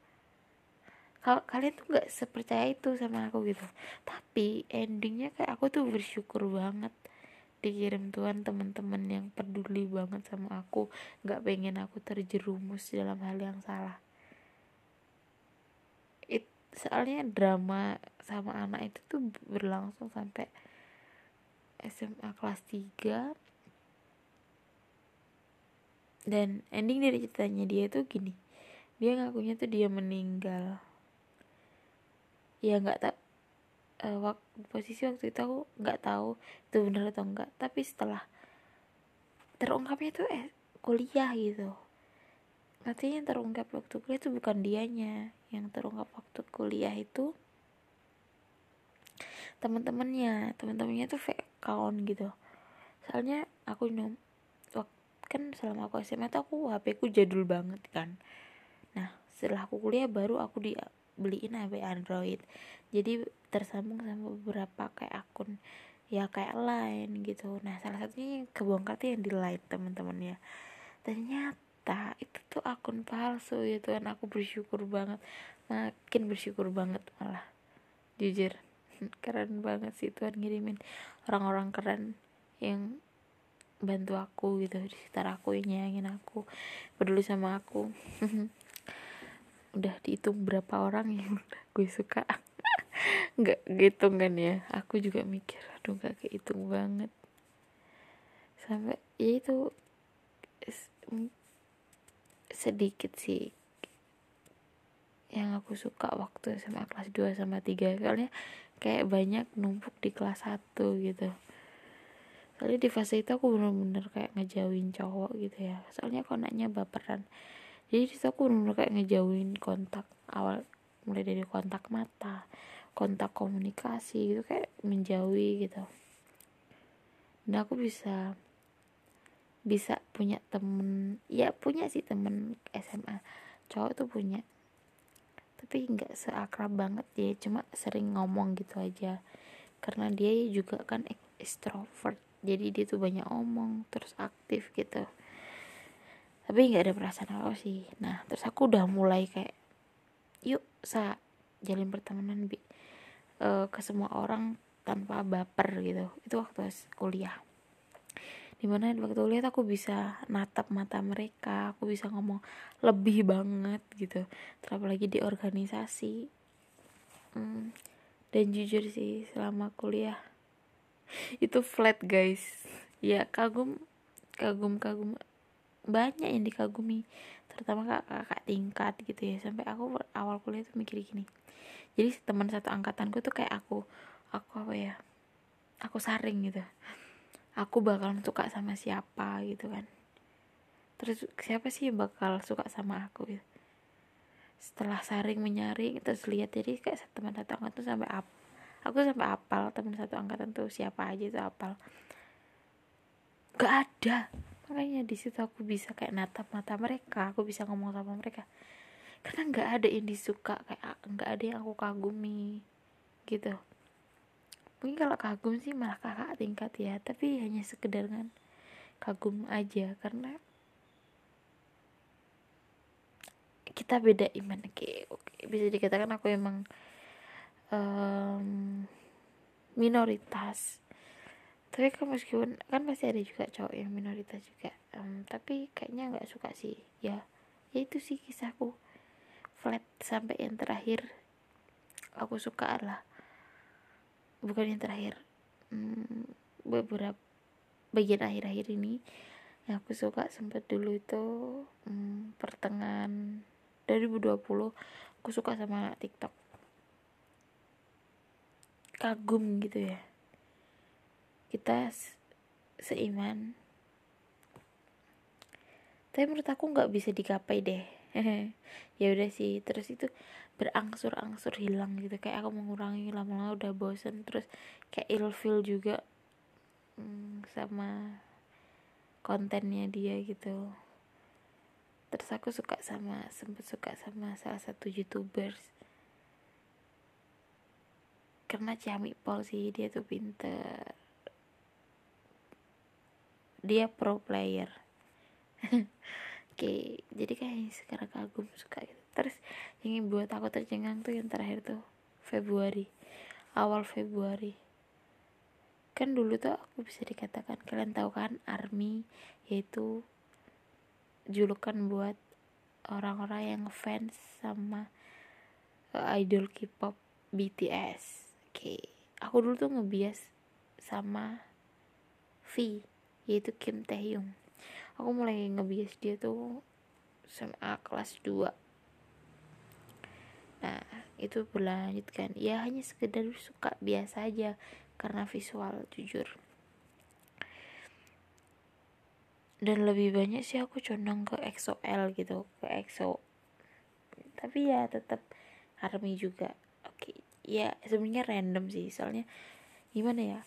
kalau kalian tuh nggak sepercaya itu sama aku gitu. Tapi endingnya kayak aku tuh bersyukur banget dikirim Tuhan teman-teman yang peduli banget sama aku nggak pengen aku terjerumus dalam hal yang salah. It, soalnya drama sama anak itu tuh berlangsung sampai SMA kelas 3 dan ending dari ceritanya dia tuh gini. Dia ngakunya tuh dia meninggal. Ya nggak tak uh, waktu posisi waktu itu aku nggak tahu itu benar atau enggak tapi setelah terungkapnya tuh eh kuliah gitu. Nanti yang terungkap waktu kuliah itu bukan dianya. Yang terungkap waktu kuliah itu teman-temannya. Teman-temannya tuh fake account gitu. Soalnya aku nom kan selama aku SMA tuh aku HP ku jadul banget kan. Nah setelah aku kuliah baru aku dibeliin HP Android. Jadi tersambung sama beberapa kayak akun ya kayak lain gitu. Nah salah satunya yang kebongkar tuh yang di line teman-teman ya ternyata itu tuh akun palsu ya Tuhan. Aku bersyukur banget. Makin bersyukur banget malah. Jujur *laughs* keren banget sih Tuhan ngirimin orang-orang keren yang bantu aku gitu di sekitar aku yang nyayangin aku peduli sama aku. *laughs* Udah dihitung berapa orang yang *laughs* gue suka. *laughs* Nggak gitu kan ya? Aku juga mikir aduh gak kehitung banget. Sampai ya itu sedikit sih yang aku suka waktu SMA kelas 2 sama 3 soalnya kayak banyak numpuk di kelas 1 gitu soalnya di fase itu aku bener-bener kayak ngejauhin cowok gitu ya. Soalnya konaknya baperan. Jadi di aku bener-bener kayak ngejauhin kontak awal mulai dari kontak mata kontak komunikasi gitu kayak menjauhi gitu. Dan aku bisa bisa punya temen ya punya sih temen SMA cowok tuh punya. Tapi nggak seakrab banget dia cuma sering ngomong gitu aja. Karena dia juga kan extrovert jadi dia tuh banyak omong terus aktif gitu. Tapi nggak ada perasaan apa sih. Nah terus aku udah mulai kayak yuk sa jalin pertemanan bi. Uh, ke semua orang tanpa baper gitu. Itu waktu kuliah. Di mana waktu kuliah aku bisa natap mata mereka aku bisa ngomong lebih banget gitu. Terlebih lagi di organisasi. Hmm, dan jujur sih selama kuliah itu flat guys. Ya kagum kagum kagum. Banyak yang dikagumi. Terutama kakak tingkat gitu ya. Sampai aku awal kuliah tuh mikir gini. Jadi teman satu angkatanku tuh kayak aku aku apa ya? Aku saring gitu. Aku bakalan suka sama siapa gitu kan. Terus siapa sih bakal suka sama aku gitu? Setelah saring menyaring terus lihat jadi kayak teman satu angkatan tuh sampai apa aku sampai apal teman satu angkatan tuh siapa aja tuh apal. Gak ada. Makanya di situ aku bisa kayak natap mata mereka aku bisa ngomong sama mereka. Karena nggak ada yang disuka kayak nggak ada yang aku kagumi gitu. Mungkin kalau kagum sih malah kakak tingkat ya tapi hanya sekedar kan kagum aja. Karena kita beda iman oke oke. Bisa dikatakan aku emang um, minoritas. Tapi kan meskipun kan masih ada juga cowok yang minoritas juga. Um, tapi kayaknya nggak suka sih. Ya ya itu sih kisahku. Flat sampai yang terakhir aku suka adalah bukan yang terakhir hmm, beberapa bagian akhir-akhir ini yang aku suka sempat dulu itu hmm, pertengahan 2020 aku suka sama TikTok kagum gitu ya. Kita seiman. Tapi menurut aku nggak bisa digapai deh. *laughs* Ya udah sih terus itu berangsur-angsur hilang gitu. Kayak aku mengurangi lama-lama udah bosen terus kayak ilfil juga hmm, sama kontennya dia gitu. Terus aku suka sama sempet suka sama salah satu youtubers karena Ciami Pol sih dia tuh pinter. Dia pro player. *laughs* Oke jadi kayak sekarang kagum suka gitu. Terus yang buat aku tercengang tuh yang terakhir tuh Februari. Awal Februari. Kan dulu tuh aku bisa dikatakan kalian tahu kan army yaitu julukan buat orang-orang yang fans sama uh, idol K-pop BTS oke aku dulu tuh ngebias sama V yaitu Kim Taehyung. Aku mulai ngebias dia tuh SMA kelas 2 nah itu berlanjut kan. Ya hanya sekedar suka biasa aja karena visual jujur. Dan lebih banyak sih aku condong ke XOL gitu ke EXO tapi ya tetap ARMY juga. Ya sebenarnya random sih. Soalnya gimana ya?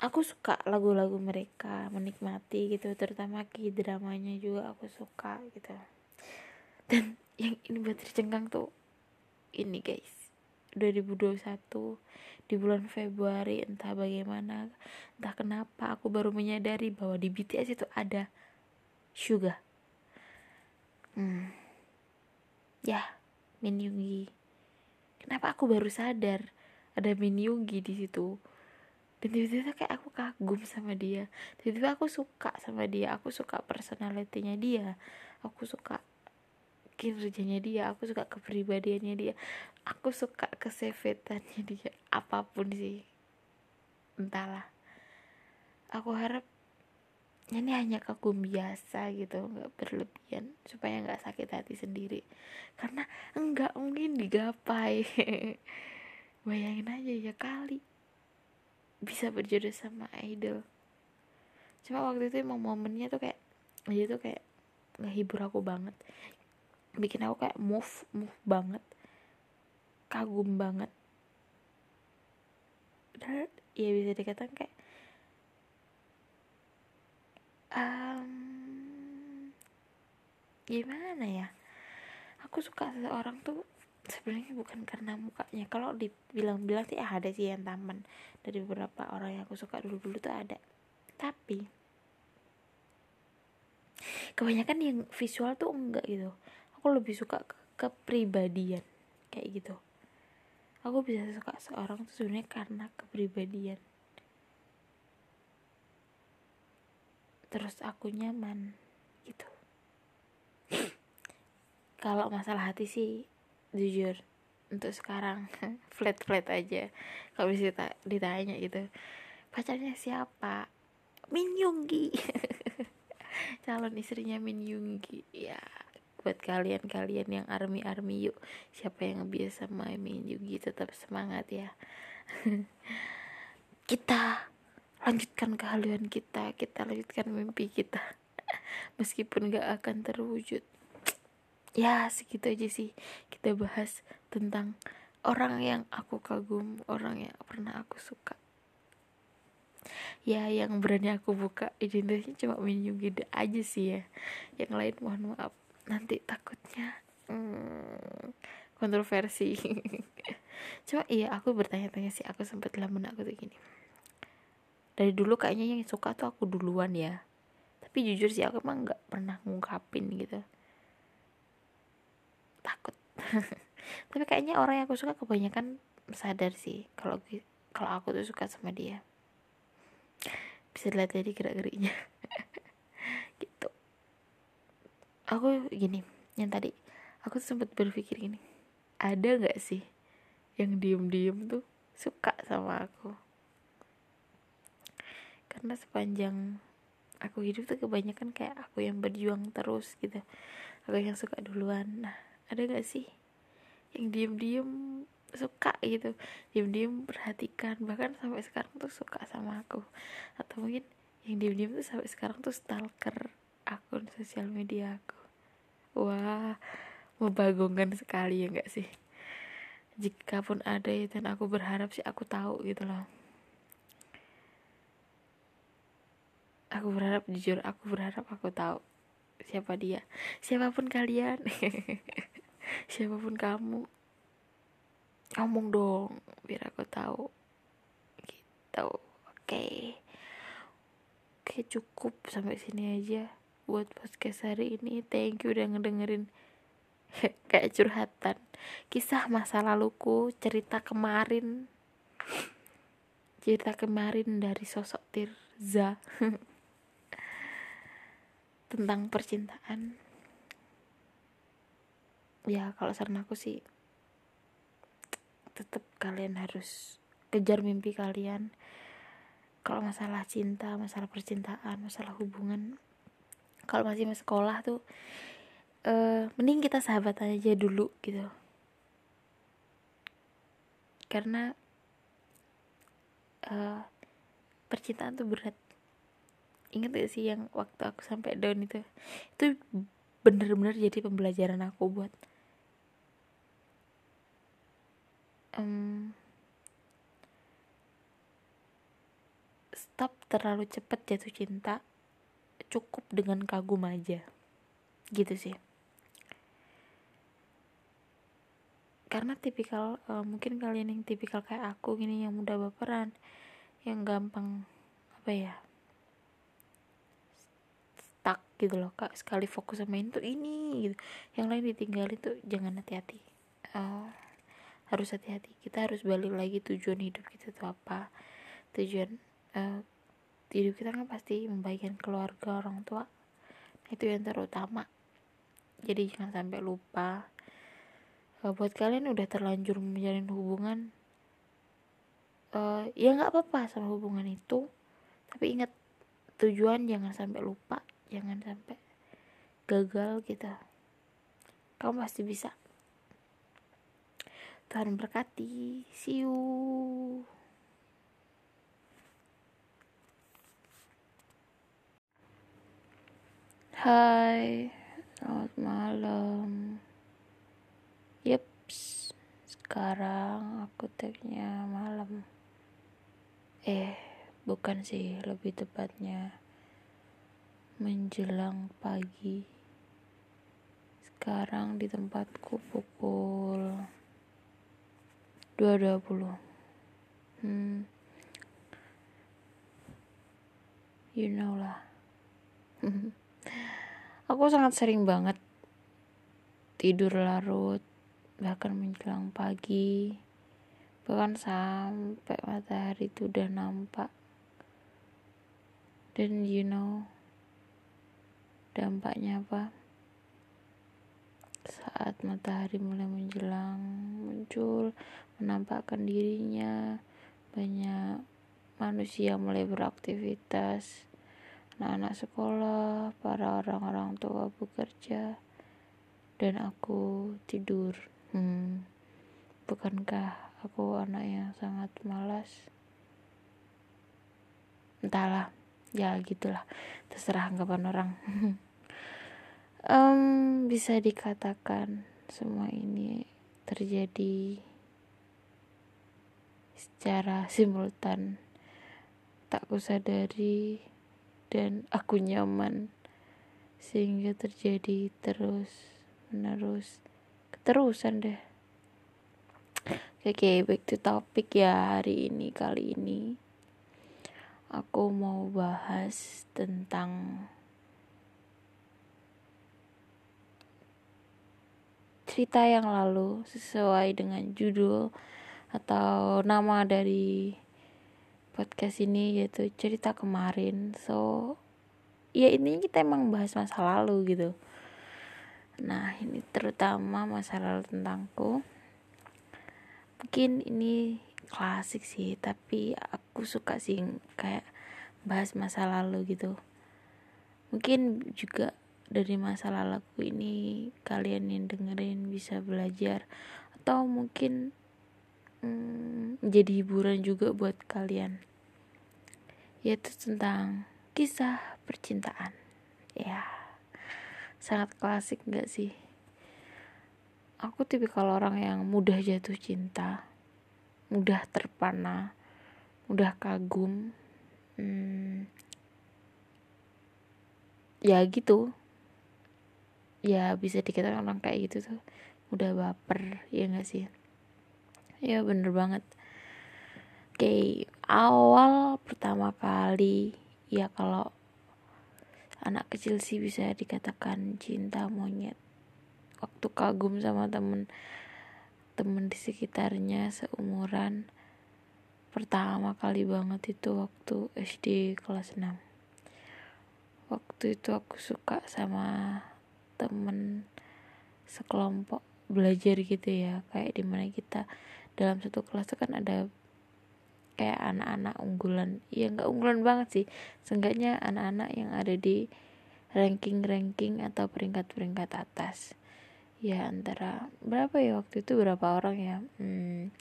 Aku suka lagu-lagu mereka menikmati gitu. Terutama k dramanya juga aku suka gitu. Dan yang ini buat tercengang tuh ini guys. 2021 di bulan Februari entah bagaimana entah kenapa aku baru menyadari bahwa di BTS itu ada Suga. Hmm. ya Min Yoongi kenapa aku baru sadar ada Min Yoongi di situ? Dan tiba-tiba kayak aku kagum sama dia. Tiba-tiba aku suka sama dia. Aku suka personalitinya dia. Aku suka kinerjanya dia. Aku suka kepribadiannya dia. Aku suka kesevetannya dia. Apa pun sih. Entahlah. Aku harap ini hanya kagum biasa gitu nggak berlebihan supaya nggak sakit hati sendiri. Karena enggak mungkin digapai. *laughs* Bayangin aja ya kali. Bisa berjodoh sama idol. Cuma waktu itu emang momennya tuh kayak dia tuh kayak ngehibur aku banget. Bikin aku kayak move move banget. Kagum banget. Dan ya bisa dikatakan kayak um, gimana ya? Aku suka seseorang tuh sebenarnya bukan karena mukanya. Kalau dibilang-bilang sih ada sih yang taman. Dari beberapa orang yang aku suka dulu-dulu tuh ada. Tapi kebanyakan yang visual tuh enggak gitu. Aku lebih suka ke kepribadian kayak gitu. Aku bisa suka seorang tuh sebenarnya karena kepribadian terus aku nyaman gitu. *sniffs* Kalau masalah hati sih jujur untuk sekarang *laughs* flat flat aja. Kalau bisa ditanya gitu pacarnya siapa? Min Yunggi *laughs* calon istrinya Min Yunggi ya buat kalian-kalian yang army-army yuk siapa yang biasa main Yugi tetap semangat ya. *laughs* Kita lanjutkan kehaluan kita kita lanjutkan mimpi kita. *laughs* Meskipun gak akan terwujud. Ya segitu aja sih kita bahas tentang orang yang aku kagum orang yang pernah aku suka. Ya yang berani aku buka identitasnya cuma Min Yugi aja sih ya. Yang lain mohon maaf. Nanti takutnya hmm, kontroversi. *laughs* Cuma iya aku bertanya-tanya sih. Aku sempat lamun aku tuh gini dari dulu kayaknya yang suka tuh aku duluan ya. Tapi jujur sih aku emang nggak pernah ngungkapin gitu. Takut. *laughs* Tapi kayaknya orang yang aku suka kebanyakan sadar sih kalau kalau aku tuh suka sama dia. Bisa dilihat dari gerak-geriknya. *laughs* Aku gini yang tadi aku sempat berpikir gini ada nggak sih yang diem-diem tuh suka sama aku karena sepanjang aku hidup tuh kebanyakan kayak aku yang berjuang terus gitu. Aku yang suka duluan. Nah ada gak sih yang diem-diem suka gitu? Diem-diem perhatikan. Bahkan sampai sekarang tuh suka sama aku. Atau mungkin yang diem-diem tuh sampai sekarang tuh stalker akun sosial media aku. Wah membagongkan sekali ya enggak sih? Jika pun ada ya dan aku berharap sih aku tahu gitu loh aku berharap jujur aku berharap aku tahu siapa dia. Siapa pun kalian. *laughs* Siapa pun kamu. Ngomong dong biar aku tahu. Gitu oke. Okay. oke oke cukup sampai sini aja buat podcast hari ini. Thank you udah ngedengerin *laughs* kayak curhatan. Kisah masa laluku cerita kemarin. Cerita kemarin dari sosok Tirza *laughs* tentang percintaan. Ya kalau saran aku sih tetap kalian harus kejar mimpi kalian. Kalau masalah cinta masalah percintaan masalah hubungan kalau masih sekolah tuh uh, mending kita sahabat aja dulu gitu. Karena uh, percintaan tuh berat inget gak sih yang waktu aku sampai down itu? Itu bener-bener jadi pembelajaran aku buat um, stop terlalu cepat jatuh cinta cukup dengan kagum aja. Gitu sih. Karena tipikal uh, mungkin kalian yang tipikal kayak aku gini yang mudah baperan yang gampang apa ya gitu loh kak. Sekali fokus sama itu ini gitu. Yang lain ditinggalin tuh jangan hati-hati. Uh, harus hati-hati. Kita harus balik lagi tujuan hidup kita tuh apa. Tujuan uh, hidup kita kan pasti membagikan keluarga orang tua. Itu yang terutama. Jadi jangan sampai lupa. Uh, buat kalian udah terlanjur menjalin hubungan uh, ya nggak apa-apa sama hubungan itu. Tapi ingat tujuan jangan sampai lupa jangan sampai gagal gitu kamu pasti bisa. Tuhan berkati. See you. Hai, selamat malam. Yeps, sekarang aku tagnya malam. Eh, bukan sih, lebih tepatnya menjelang pagi. Sekarang di tempatku pukul 2.20. Hmm. You know lah. *laughs* Aku sangat sering banget tidur larut, bahkan menjelang pagi, bahkan sampai matahari itu udah nampak. Dan you know, dampaknya apa? Saat matahari mulai menjelang, muncul, menampakkan dirinya, banyak manusia mulai beraktivitas anak-anak sekolah, para orang-orang tua bekerja, dan aku tidur. Hmm, bukankah aku anak yang sangat malas? Entahlah, ya gitulah, terserah anggapan orang. *laughs* um, bisa dikatakan semua ini terjadi secara simultan. Tak kusadari dan aku nyaman sehingga terjadi terus menerus. Keterusan deh. Oke okay, back to topic ya hari ini kali ini aku mau bahas tentang cerita yang lalu sesuai dengan judul atau nama dari podcast ini yaitu cerita kemarin. So ya ini kita emang bahas masa lalu gitu. Nah ini terutama masa lalu tentangku. Mungkin ini klasik sih tapi aku suka sih kayak bahas masa lalu gitu. Mungkin juga dari masa laluku ini kalian yang dengerin bisa belajar atau mungkin hmm, jadi hiburan juga buat kalian. Yaitu tentang kisah percintaan. Ya sangat klasik gak sih? Aku tipikal orang yang mudah jatuh cinta mudah terpana mudah kagum hmm, ya gitu. Ya bisa dikatakan orang kayak gitu tuh udah baper ya gak sih? Ya bener banget. Okay, awal pertama kali ya kalau anak kecil sih bisa dikatakan cinta monyet. Waktu kagum sama temen temen di sekitarnya seumuran. Pertama kali banget itu waktu SD kelas 6 waktu itu aku suka sama temen sekelompok belajar gitu ya kayak di mana kita dalam satu kelas itu kan ada kayak anak-anak unggulan. Ya nggak unggulan banget sih. Seenggaknya anak-anak yang ada di ranking-ranking atau peringkat-peringkat atas ya antara berapa ya waktu itu berapa orang ya? Hmm,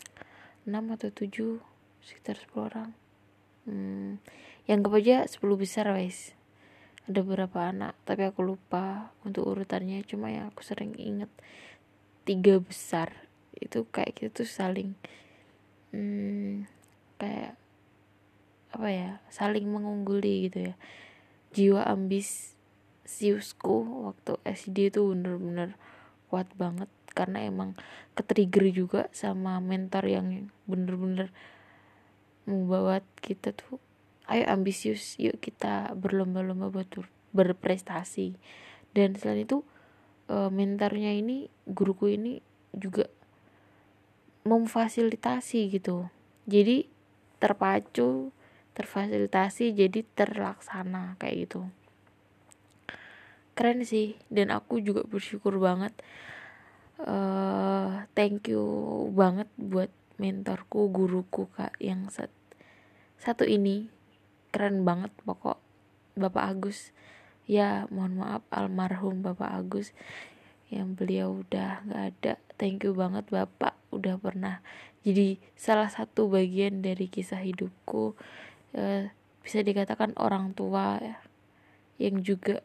6 atau 7 sekitar 10 orang. Hmm, yang aja 10 besar guys. Ada beberapa anak tapi aku lupa untuk urutannya. Cuma yang aku sering inget tiga besar. Itu kayak gitu tuh saling hmm, kayak apa ya saling mengungguli gitu ya. Jiwa ambis siusku waktu SD itu bener-bener kuat banget. Karena emang ketrigger juga sama mentor yang bener-bener membawa kita tuh ayo ambisius yuk kita berlomba-lomba buat berprestasi. Dan selain itu eh, mentornya ini guruku ini juga memfasilitasi gitu. Jadi terpacu terfasilitasi jadi terlaksana kayak gitu keren sih. Dan aku juga bersyukur banget uh, thank you banget buat mentorku guruku kak yang set, satu ini. Keren banget pokok bapak Agus. Ya mohon maaf almarhum bapak Agus yang beliau udah nggak ada. Thank you banget bapak udah pernah jadi salah satu bagian dari kisah hidupku. Eh, bisa dikatakan orang tua ya, yang juga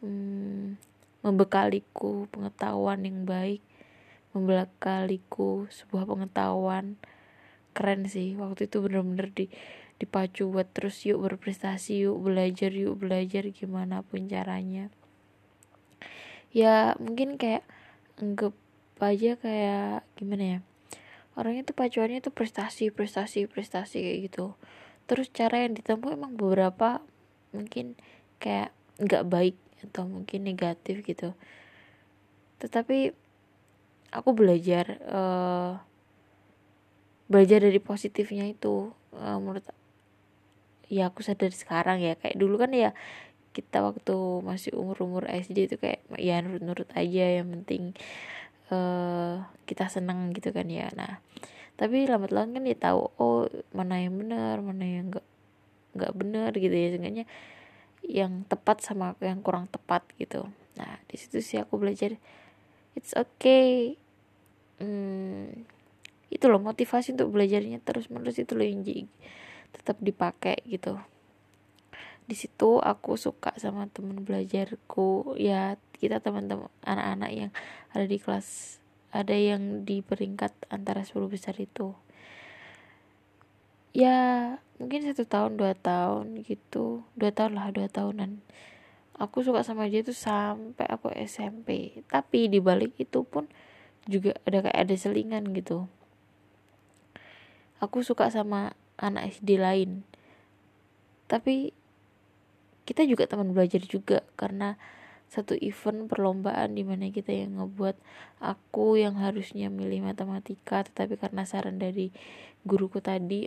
hmm, membekaliku pengetahuan yang baik membekaliku sebuah pengetahuan. Keren sih waktu itu bener-bener di dipacu buat terus yuk berprestasi yuk belajar yuk belajar gimana pun caranya. Ya mungkin kayak anggap aja kayak gimana ya orangnya tuh pacuannya tuh prestasi prestasi prestasi kayak gitu. Terus cara yang ditempuh emang beberapa mungkin kayak nggak baik atau mungkin negatif gitu. Tetapi aku belajar uh, belajar dari positifnya itu uh, menurut ya aku sadar sekarang ya. Kayak dulu kan ya kita waktu masih umur umur SD itu kayak ya nurut nurut aja yang penting uh, kita seneng gitu kan ya. Nah tapi lambat laun kan dia tahu oh mana yang benar mana yang enggak enggak benar gitu ya. Seenggaknya yang tepat sama yang kurang tepat gitu. Nah di situ sih aku belajar it's okay. Hmm, itu loh motivasi untuk belajarnya terus menerus itu loh yang tetap dipakai gitu. Di situ aku suka sama temen belajarku. Ya kita teman-teman anak-anak yang ada di kelas ada yang di peringkat antara 10 besar itu ya mungkin satu tahun dua tahun gitu. Dua tahun lah dua tahunan. Aku suka sama dia tuh sampai aku SMP tapi di balik itu pun juga ada kayak ada selingan gitu. Aku suka sama anak SD lain. Tapi kita juga teman belajar juga karena satu event perlombaan di mana kita yang ngebuat aku yang harusnya milih matematika tetapi karena saran dari guruku tadi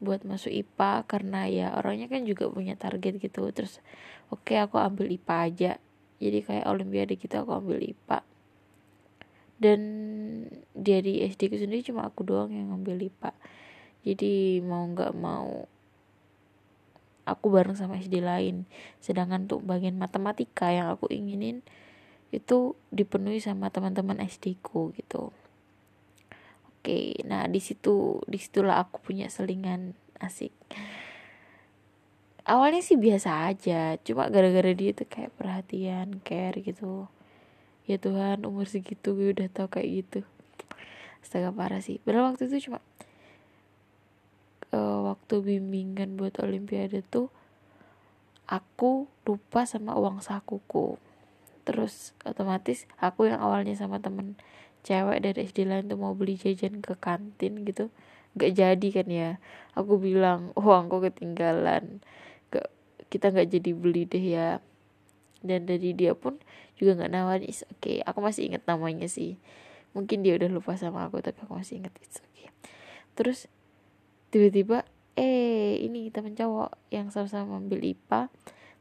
buat masuk IPA karena ya orangnya kan juga punya target gitu. Terus oke okay, aku ambil IPA aja. Jadi kayak olimpiade gitu aku ambil IPA dan dari SD ku sendiri cuma aku doang yang ngambil IPA jadi mau nggak mau aku bareng sama SD lain. Sedangkan untuk bagian matematika yang aku inginin itu dipenuhi sama teman-teman SD ku gitu oke nah di situ di situlah aku punya selingan asik. Awalnya sih biasa aja cuma gara-gara dia tuh kayak perhatian care gitu. Ya Tuhan umur segitu gue udah tau kayak gitu. Astaga parah sih. Padahal waktu itu cuma uh, waktu bimbingan buat olimpiade tuh aku lupa sama uang sakuku. Terus otomatis aku yang awalnya sama temen cewek dari SD lain tuh mau beli jajan ke kantin gitu gak jadi kan ya. Aku bilang uangku ketinggalan. Gak kita nggak jadi beli deh ya. Dan dari dia pun juga nggak nawarin oke okay. aku masih inget namanya sih. Mungkin dia udah lupa sama aku tapi aku masih inget it's okay. Terus tiba-tiba eh ini temen cowok yang sama-sama ambil IPA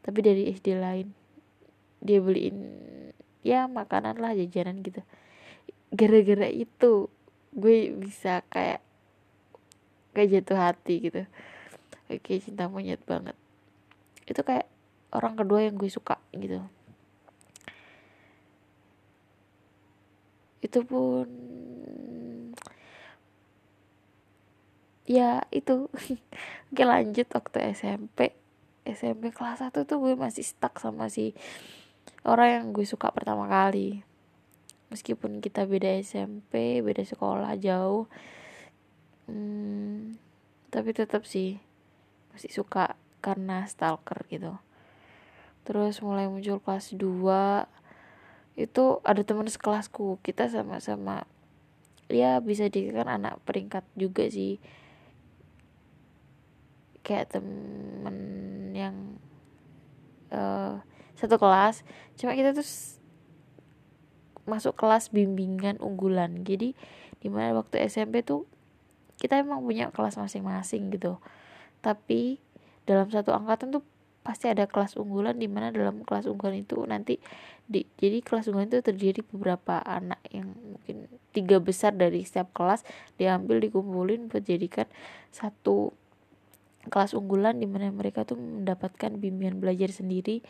tapi dari SD lain. Dia beliin ya makanan lah jajanan gitu gara-gara itu gue bisa kayak kayak jatuh hati gitu. Oke cinta monyet banget. Itu kayak orang kedua yang gue suka gitu. Itu pun ya itu. *laughs* Oke lanjut waktu SMP SMP kelas 1 tuh gue masih stuck sama si orang yang gue suka pertama kali meskipun kita beda SMP beda sekolah jauh hmm, tapi tetap sih masih suka karena stalker gitu. Terus mulai muncul kelas 2 itu ada teman sekelasku kita sama-sama ya bisa dikatakan anak peringkat juga sih. Kayak temen yang uh, satu kelas cuma kita tuh masuk kelas bimbingan unggulan. Jadi di mana waktu SMP tuh kita emang punya kelas masing-masing gitu. Tapi dalam satu angkatan tuh pasti ada kelas unggulan di mana dalam kelas unggulan itu nanti di jadi kelas unggulan itu terdiri beberapa anak yang mungkin tiga besar dari setiap kelas diambil dikumpulin buat jadikan satu kelas unggulan di mana mereka tuh mendapatkan bimbingan belajar sendiri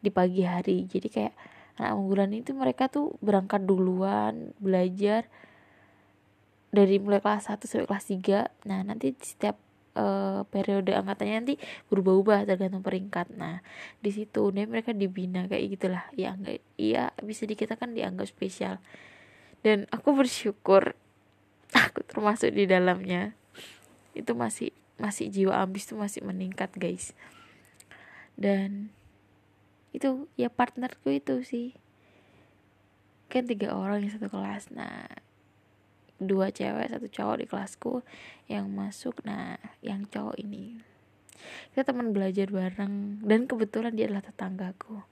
di pagi hari. Jadi kayak anak unggulan itu mereka tuh berangkat duluan belajar dari mulai kelas 1 sampai kelas 3 nah nanti setiap uh, periode angkatannya nanti berubah-ubah tergantung peringkat. Nah di situ nih mereka dibina kayak gitulah. Ya enggak iya bisa dikatakan dianggap spesial. Dan aku bersyukur *laughs* aku termasuk di dalamnya. Itu masih masih jiwa ambis tuh masih meningkat guys. Dan itu ya partnerku itu sih. Kan tiga orang yang satu kelas. Nah dua cewek satu cowok di kelasku yang masuk. Nah yang cowok ini. Kita teman belajar bareng. Dan kebetulan dia adalah tetanggaku.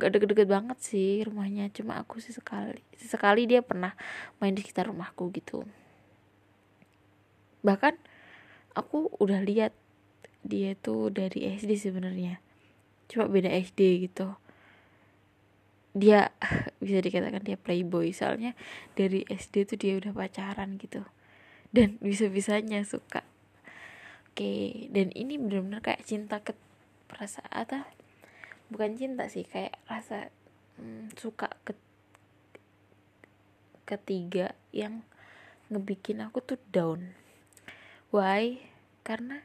Gak deket-deket banget sih rumahnya. Cuma aku sih sekali sekali dia pernah main di sekitar rumahku gitu. Bahkan aku udah lihat dia tuh dari SD sebenarnya cuma beda SD gitu. Dia *sighs* bisa dikatakan dia playboy soalnya dari SD tuh dia udah pacaran gitu. Dan bisa-bisanya suka. Oke dan ini benar-benar kayak cinta ke perasaan atau bukan cinta sih kayak rasa hmm, suka ke ketiga yang ngebikin aku tuh down. Why? Karena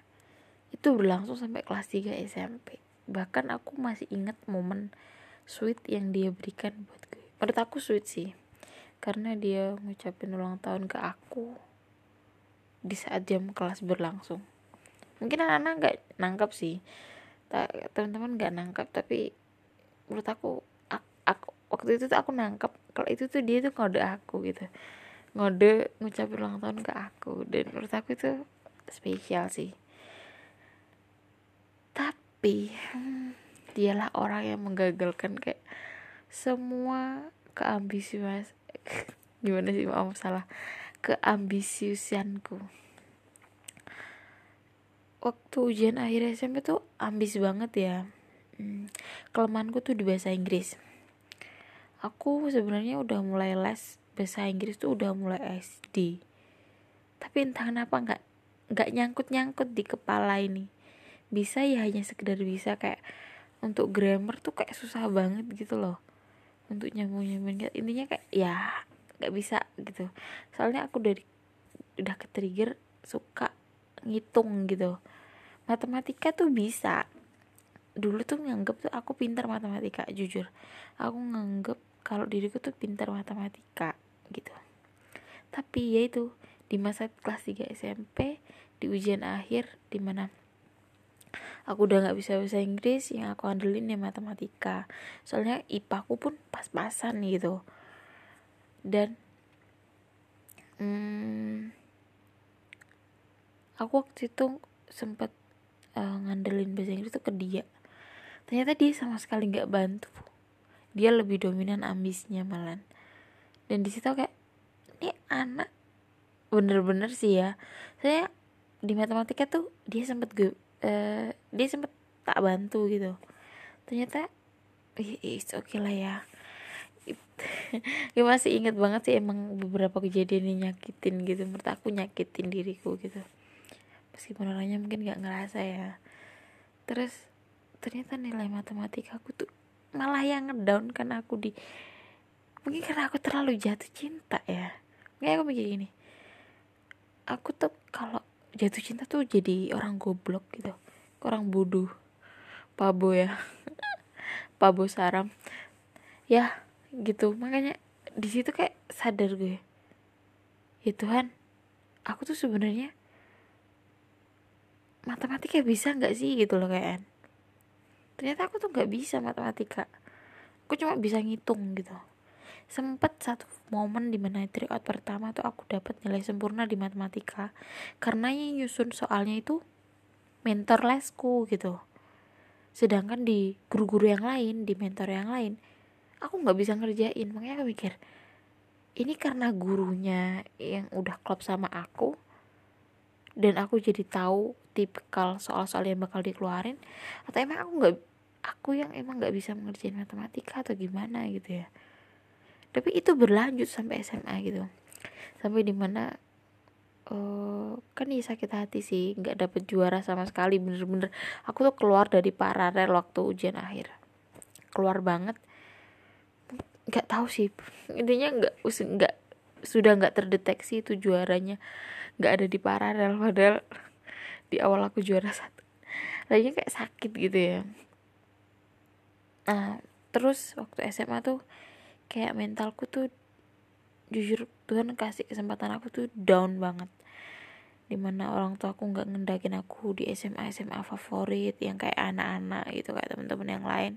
itu berlangsung sampai kelas 3 SMP. Bahkan aku masih ingat momen sweet yang dia berikan buat gue. Menurut aku sweet sih. Karena dia ngucapin ulang tahun ke aku di saat jam kelas berlangsung. Mungkin anak-anak nggak nangkap sih. Teman-teman nggak nangkap tapi menurut aku, aku, waktu itu tuh aku nangkap kalau itu tuh dia tuh ngode aku gitu ngode ngucapin ulang tahun ke aku dan menurut aku itu spesial sih tapi dialah orang yang menggagalkan kayak semua keambisius *laughs* gimana sih maaf salah. Keambisiusanku waktu ujian akhir SMP tuh ambis banget ya. Hmm, kelemahanku tuh di bahasa Inggris. Aku sebenarnya udah mulai les bahasa Inggris tuh udah mulai SD tapi entah kenapa nggak nggak nyangkut nyangkut di kepala ini bisa ya hanya sekedar bisa kayak untuk grammar tuh kayak susah banget gitu loh. Untuk nyambung nyambung intinya kayak ya nggak bisa gitu. Soalnya aku dari udah ke trigger suka ngitung gitu. Matematika tuh bisa. Dulu tuh nganggep tuh aku pintar matematika jujur. Aku nganggep kalau diriku tuh pintar matematika gitu. Tapi ya itu di masa kelas 3 SMP di ujian akhir di mana aku udah nggak bisa bahasa Inggris yang aku andelin ya matematika. Soalnya IPA aku pun pas-pasan gitu. Dan hmm, aku waktu itu sempet uh, ngandelin bahasa Inggris tuh ke dia. Ternyata dia sama sekali nggak bantu. Dia lebih dominan ambisnya malan dan di situ kayak ini anak. Bener-bener sih ya. Saya di matematika tuh dia sempet gue uh, dia sempet tak bantu gitu. Ternyata it's okay lah ya. *laughs* Gue masih inget banget sih emang beberapa kejadian yang nyakitin gitu. Menurut aku nyakitin diriku gitu. Meskipun orangnya mungkin gak ngerasa ya. Terus ternyata nilai matematika aku tuh malah yang ngedown kan aku di mungkin karena aku terlalu jatuh cinta ya. Mungkin aku mikir gini aku tuh kalau jatuh cinta tuh jadi orang goblok gitu. Orang bodoh. Pabo ya. *laughs* Pabo saram. Ya gitu. Makanya di situ kayak sadar gue. Ya Tuhan aku tuh sebenarnya matematika bisa nggak sih gitu loh kayak ternyata aku tuh nggak bisa matematika. Aku cuma bisa ngitung gitu sempet satu momen di mana tryout pertama tuh aku dapat nilai sempurna di matematika. Karena yang nyusun soalnya itu mentor lesku gitu. Sedangkan di guru-guru yang lain di mentor yang lain aku nggak bisa ngerjain. Makanya aku mikir ini karena gurunya yang udah klop sama aku dan aku jadi tahu tipikal soal-soal yang bakal dikeluarin atau emang aku nggak aku yang emang nggak bisa mengerjain matematika atau gimana gitu ya tapi itu berlanjut sampai SMA gitu. Sampai di mana uh, kan ya sakit hati sih nggak dapet juara sama sekali bener-bener. Aku tuh keluar dari paralel waktu ujian akhir. Keluar banget. Nggak tahu sih intinya nggak nggak sudah nggak terdeteksi itu juaranya. Nggak ada di paralel padahal di awal aku juara satu. Lagi kayak sakit gitu ya. Nah terus waktu SMA tuh kayak mentalku tuh jujur Tuhan kasih kesempatan aku tuh down banget. Di mana orang tua aku nggak ngendakin aku di SMA SMA favorit yang kayak anak-anak gitu kayak teman-teman yang lain.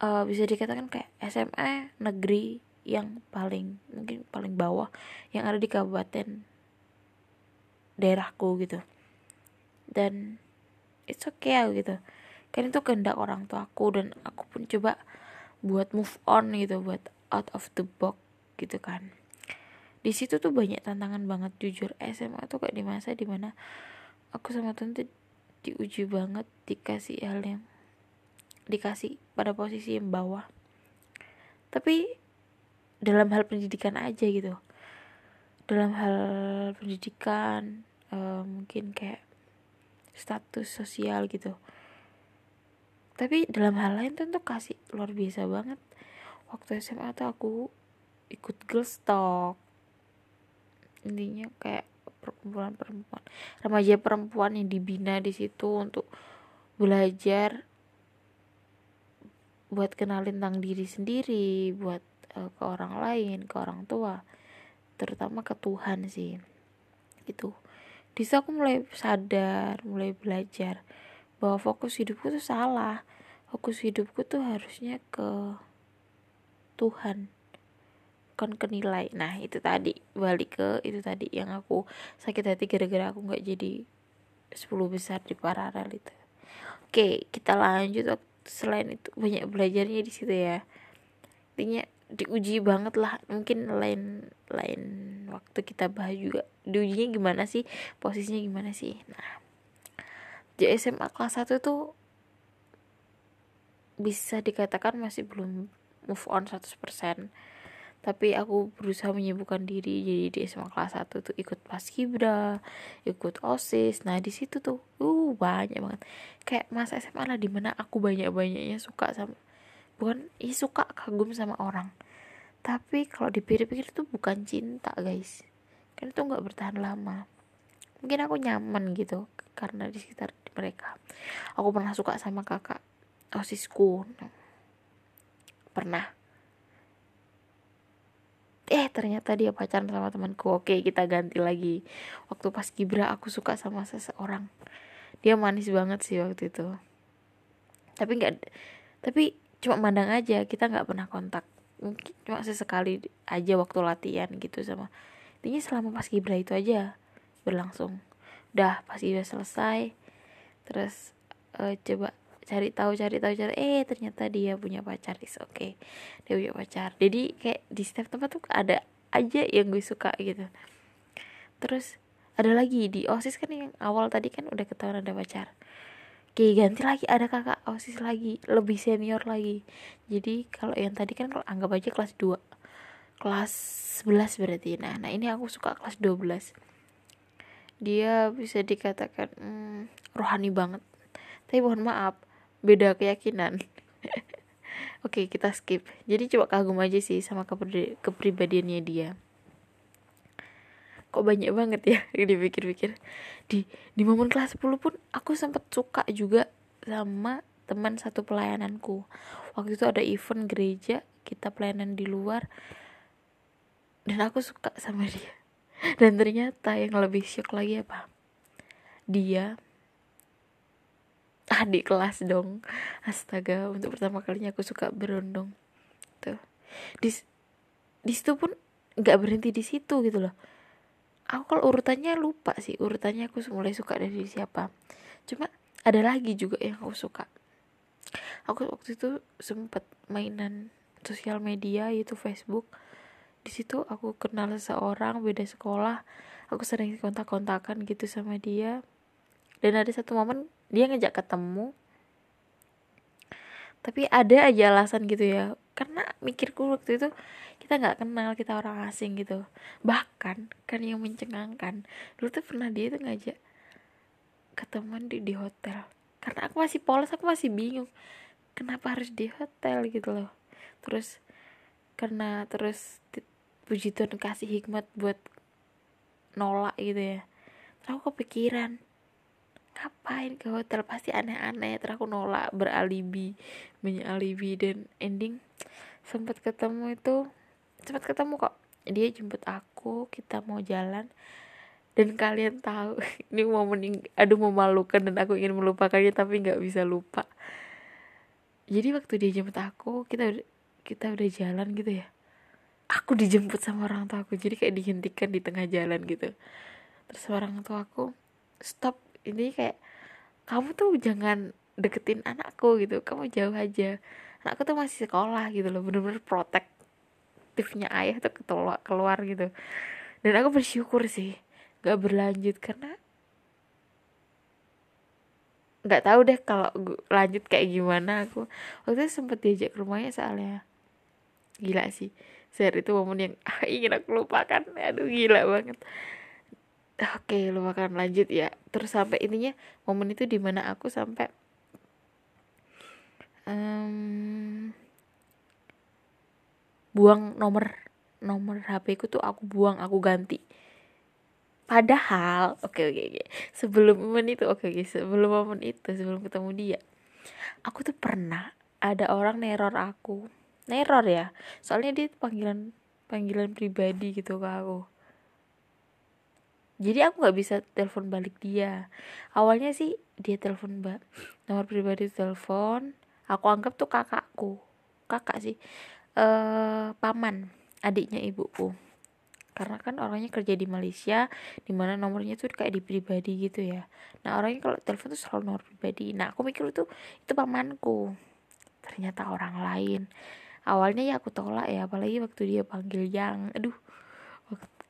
Uh, bisa dikatakan kayak SMA negeri yang paling mungkin paling bawah yang ada di kabupaten daerahku gitu. Dan it's okay gitu. Kan itu kehendak orang tua aku dan aku pun coba buat move on gitu buat out of the box gitu kan. Di situ tuh banyak tantangan banget jujur. SMA tuh kayak di masa di mana aku sama tante diuji banget dikasih hal yang dikasih pada posisi yang bawah. Tapi dalam hal pendidikan aja gitu. Dalam hal pendidikan uh, mungkin kayak status sosial gitu tapi dalam hal lain tuh kasih luar biasa banget. Waktu SMA tuh aku ikut girls talk intinya kayak perkumpulan perempuan remaja perempuan yang dibina di situ untuk belajar buat kenalin tentang diri sendiri buat uh, ke orang lain ke orang tua terutama ke Tuhan sih. Gitu. Di situ aku mulai sadar mulai belajar bahwa fokus hidupku tuh salah. Fokus hidupku tuh harusnya ke Tuhan bukan ke nilai. Nah itu tadi balik ke itu tadi yang aku sakit hati gara-gara aku nggak jadi 10 besar di paralel itu. Oke kita lanjut selain itu banyak belajarnya di situ ya. Intinya diuji banget lah. Mungkin lain lain waktu kita bahas juga. Diujinya gimana sih? Posisinya gimana sih? Nah di SMA kelas 1 tuh bisa dikatakan masih belum move on 100% tapi aku berusaha menyibukkan diri. Jadi di SMA kelas 1 tuh ikut paskibra ikut osis. Nah di situ tuh uh banyak banget. Kayak masa SMA lah di mana aku banyak banyaknya suka sama bukan ih suka kagum sama orang. Tapi kalau dipikir-pikir itu bukan cinta guys. Kan itu nggak bertahan lama. Mungkin aku nyaman gitu karena di sekitar mereka. Aku pernah suka sama kakak osisku pernah. Eh ternyata dia pacaran sama temanku. Oke kita ganti lagi. Waktu pas Gibra aku suka sama seseorang. Dia manis banget sih waktu itu. Tapi nggak tapi cuma mandang aja kita nggak pernah kontak. Mungkin cuma sesekali aja waktu latihan gitu sama. Intinya selama pas Gibra itu aja berlangsung. Udah pas Gibra selesai terus uh, coba cari tahu cari tahu cari eh ternyata dia punya pacar is oke. Okay. dia punya pacar. Jadi kayak di setiap tempat tuh ada aja yang gue suka gitu. Terus ada lagi di osis kan yang awal tadi kan udah ketahuan ada pacar. Oke ganti lagi ada kakak osis lagi lebih senior lagi. Jadi kalau yang tadi kan kalau anggap aja kelas 2 kelas 11 berarti. Nah nah ini aku suka kelas 12 dia bisa dikatakan hmm, rohani banget. Tapi mohon maaf beda keyakinan. *laughs* Oke kita skip. Jadi coba kagum aja sih sama kepribadiannya dia. Kok banyak banget ya *laughs* dipikir-pikir. Di di momen kelas 10 pun aku sempat suka juga sama teman satu pelayananku. Waktu itu ada event gereja kita pelayanan di luar dan aku suka sama dia dan ternyata yang lebih shock lagi apa? Dia. Adik kelas dong. Astaga untuk pertama kalinya aku suka berondong. Tuh. Di di situ pun nggak berhenti di situ gitu loh. Aku kalau urutannya lupa sih. Urutannya aku mulai suka dari siapa. Cuma ada lagi juga yang aku suka. Aku waktu itu sempet mainan sosial media yaitu Facebook di situ aku kenal seseorang beda sekolah aku sering kontak-kontakan gitu sama dia. Dan ada satu momen dia ngejak ketemu. Tapi ada aja alasan gitu ya karena mikirku waktu itu kita nggak kenal kita orang asing gitu. Bahkan kan yang mencengangkan dulu tuh pernah dia tuh ngajak ketemuan di di hotel. Karena aku masih polos aku masih bingung kenapa harus di hotel gitu loh. Terus karena terus puji Tuhan kasih hikmat buat nolak gitu ya. Terus aku kepikiran ngapain hotel? Pasti aneh-aneh. Terus aku nolak beralibi banyak alibi dan ending sempat ketemu itu sempat ketemu kok. Dia jemput aku kita mau jalan. Dan kalian tahu *laughs* ini mau mening aduh memalukan dan aku ingin melupakannya tapi nggak bisa lupa. Jadi waktu dia jemput aku kita kita udah jalan gitu ya aku dijemput sama orang tua aku. Jadi kayak dihentikan di tengah jalan gitu. Terus orang tua aku stop ini kayak kamu tuh jangan deketin anakku gitu. Kamu jauh aja. Anakku tuh masih sekolah gitu loh. Bener-bener protektifnya ayah tuh keluar keluar gitu. Dan aku bersyukur sih gak berlanjut karena nggak tahu deh kalau lanjut kayak gimana aku. Waktu itu sempet diajak ke rumahnya soalnya. Gila sih saat itu momen yang *laughs* ah, ingin aku lupakan. Aduh gila banget. Oke lupakan lanjut ya. Terus sampai intinya momen itu di mana aku sampai um, buang nomor nomor HP ku tuh aku buang aku ganti. Padahal oke okay, oke okay, oke. Okay. sebelum momen itu oke okay, okay, sebelum momen itu sebelum ketemu dia aku tuh pernah ada orang neror aku neror ya. Soalnya dia panggilan panggilan pribadi gitu ke aku. Jadi aku nggak bisa telepon balik dia. Awalnya sih dia telepon mbak nomor pribadi telepon. Aku anggap tuh kakakku. Kakak sih. Eh paman adiknya ibuku. Karena kan orangnya kerja di Malaysia di mana nomornya tuh kayak di pribadi gitu ya. Nah orangnya kalau telepon tuh selalu nomor pribadi. Nah aku mikir tuh itu pamanku. Ternyata orang lain awalnya ya aku tolak ya apalagi waktu dia panggil yang. Aduh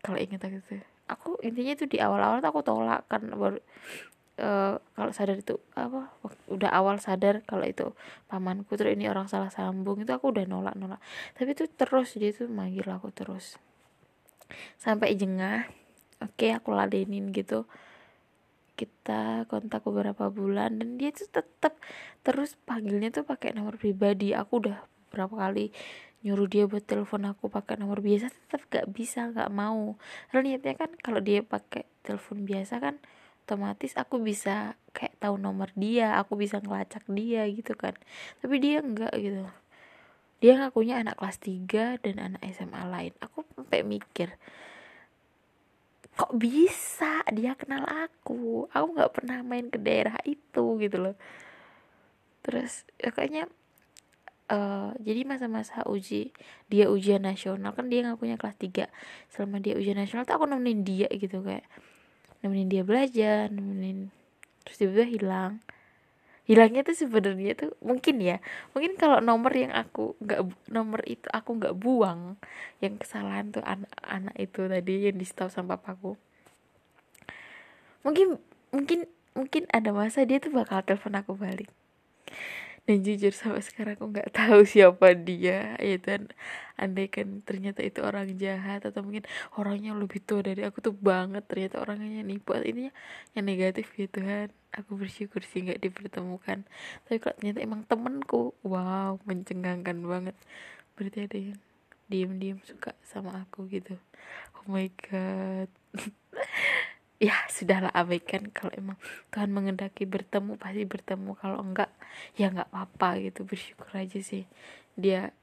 kalau inget gitu aku intinya itu di awal-awal tuh aku tolak kan baru uh, kalau sadar itu apa udah awal sadar kalau itu pamanku terus ini orang salah sambung itu aku udah nolak nolak. Tapi itu terus dia tuh manggil aku terus. Sampai jengah oke okay, aku ladenin gitu. Kita kontak beberapa bulan dan dia tuh tetap terus panggilnya tuh pakai nomor pribadi. Aku udah berapa kali nyuruh dia buat telepon aku pakai nomor biasa tetap gak bisa gak mau. Karena niatnya kan kalau dia pakai telepon biasa kan otomatis aku bisa kayak tahu nomor dia aku bisa ngelacak dia gitu kan. Tapi dia enggak gitu. Dia ngakunya anak kelas 3 dan anak SMA lain. Aku sampai mikir kok bisa dia kenal aku? Aku nggak pernah main ke daerah itu gitu loh. Terus ya kayaknya uh, jadi masa-masa uji dia ujian nasional kan dia nggak punya kelas 3 selama dia ujian nasional tuh aku nemenin dia gitu kayak nemenin dia belajar nemenin terus tiba-tiba hilang. Hilangnya tuh sebenarnya tuh mungkin ya mungkin kalau nomor yang aku nggak nomor itu aku nggak buang yang kesalahan tuh anak-anak itu tadi yang di stop sama papaku. Mungkin mungkin mungkin ada masa dia tuh bakal telepon aku balik dan jujur sampai sekarang aku nggak tahu siapa dia. Ya dan andai kan ternyata itu orang jahat atau mungkin orangnya lebih tua dari aku tuh banget ternyata orangnya nipu. Ini yang negatif gitu kan aku bersyukur sih nggak dipertemukan. Tapi kalau ternyata emang temenku wow mencengangkan banget. Berarti ada yang diem-diem suka sama aku gitu. Oh my god. *laughs* Ya sudahlah abaikan. Kalau emang Tuhan mengendaki bertemu pasti bertemu. Kalau enggak ya enggak apa-apa gitu bersyukur aja sih. Dia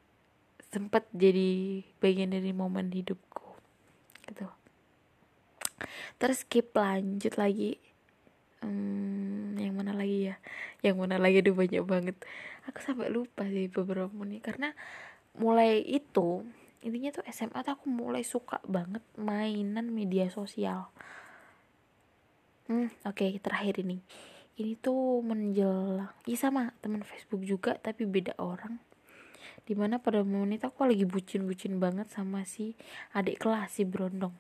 sempat jadi bagian dari momen hidupku gitu. Terus skip lanjut lagi. Hmm, yang mana lagi ya? Yang mana lagi? Ada banyak banget. Aku sampai lupa sih beberapa menit karena mulai itu intinya tuh SMA tuh aku mulai suka banget mainan media sosial. Hmm oke okay, terakhir ini ini tuh menjelang ya sama teman Facebook juga tapi beda orang. Di mana pada momen itu aku lagi bucin-bucin banget sama si adik kelas si Brondong.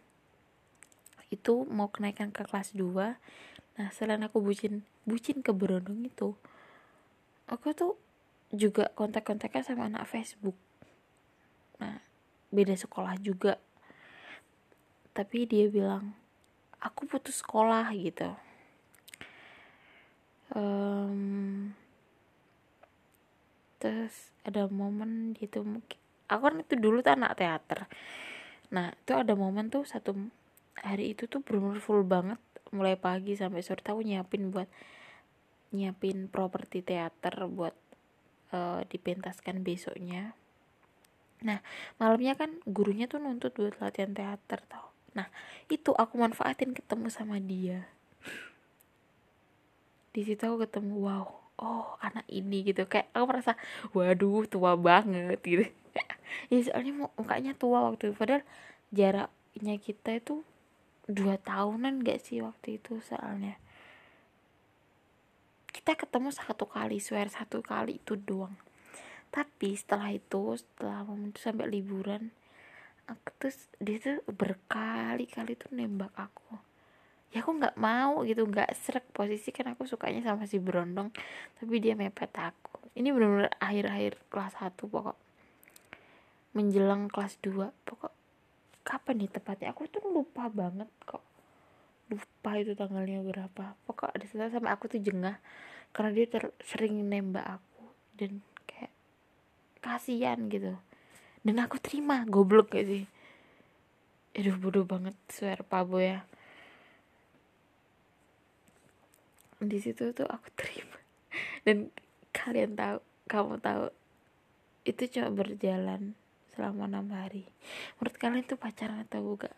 Itu mau kenaikan ke kelas 2 nah selain aku bucin bucin ke Brondong itu aku tuh juga kontak-kontaknya sama anak Facebook. Nah beda sekolah juga. Tapi dia bilang aku putus sekolah gitu um, terus ada momen gitu mungkin aku kan itu dulu tuh anak teater. Nah itu ada momen tuh satu hari itu tuh bener full banget mulai pagi sampai sore tahu nyiapin buat nyiapin properti teater buat uh, dipentaskan besoknya. Nah malamnya kan gurunya tuh nuntut buat latihan teater tau. Nah itu aku manfaatin ketemu sama dia di situ aku ketemu wow oh anak ini gitu. Kayak aku merasa waduh tua banget gitu. *laughs* Ya soalnya mukanya tua waktu itu. Padahal jaraknya kita itu dua tahunan gak sih waktu itu soalnya. Kita ketemu satu kali swear satu kali itu doang. Tapi setelah itu setelah momen itu sampai liburan aku tuh dia tuh berkali-kali tuh nembak aku ya aku nggak mau gitu nggak serak posisi kan aku sukanya sama si berondong tapi dia mepet aku. Ini benar-benar akhir-akhir kelas 1 pokok. Menjelang kelas 2 pokok. Kapan nih tepatnya? Aku tuh lupa banget kok. Lupa itu tanggalnya berapa. Pokok ada setelah sama aku tuh jengah karena dia ter sering nembak aku dan kayak kasihan gitu. Dan aku terima goblok gak sih? Aduh bodoh banget swear pabo ya di situ tuh aku terima. *laughs* Dan kalian tahu kamu tahu itu cuma berjalan selama enam hari. Menurut kalian tuh pacaran atau enggak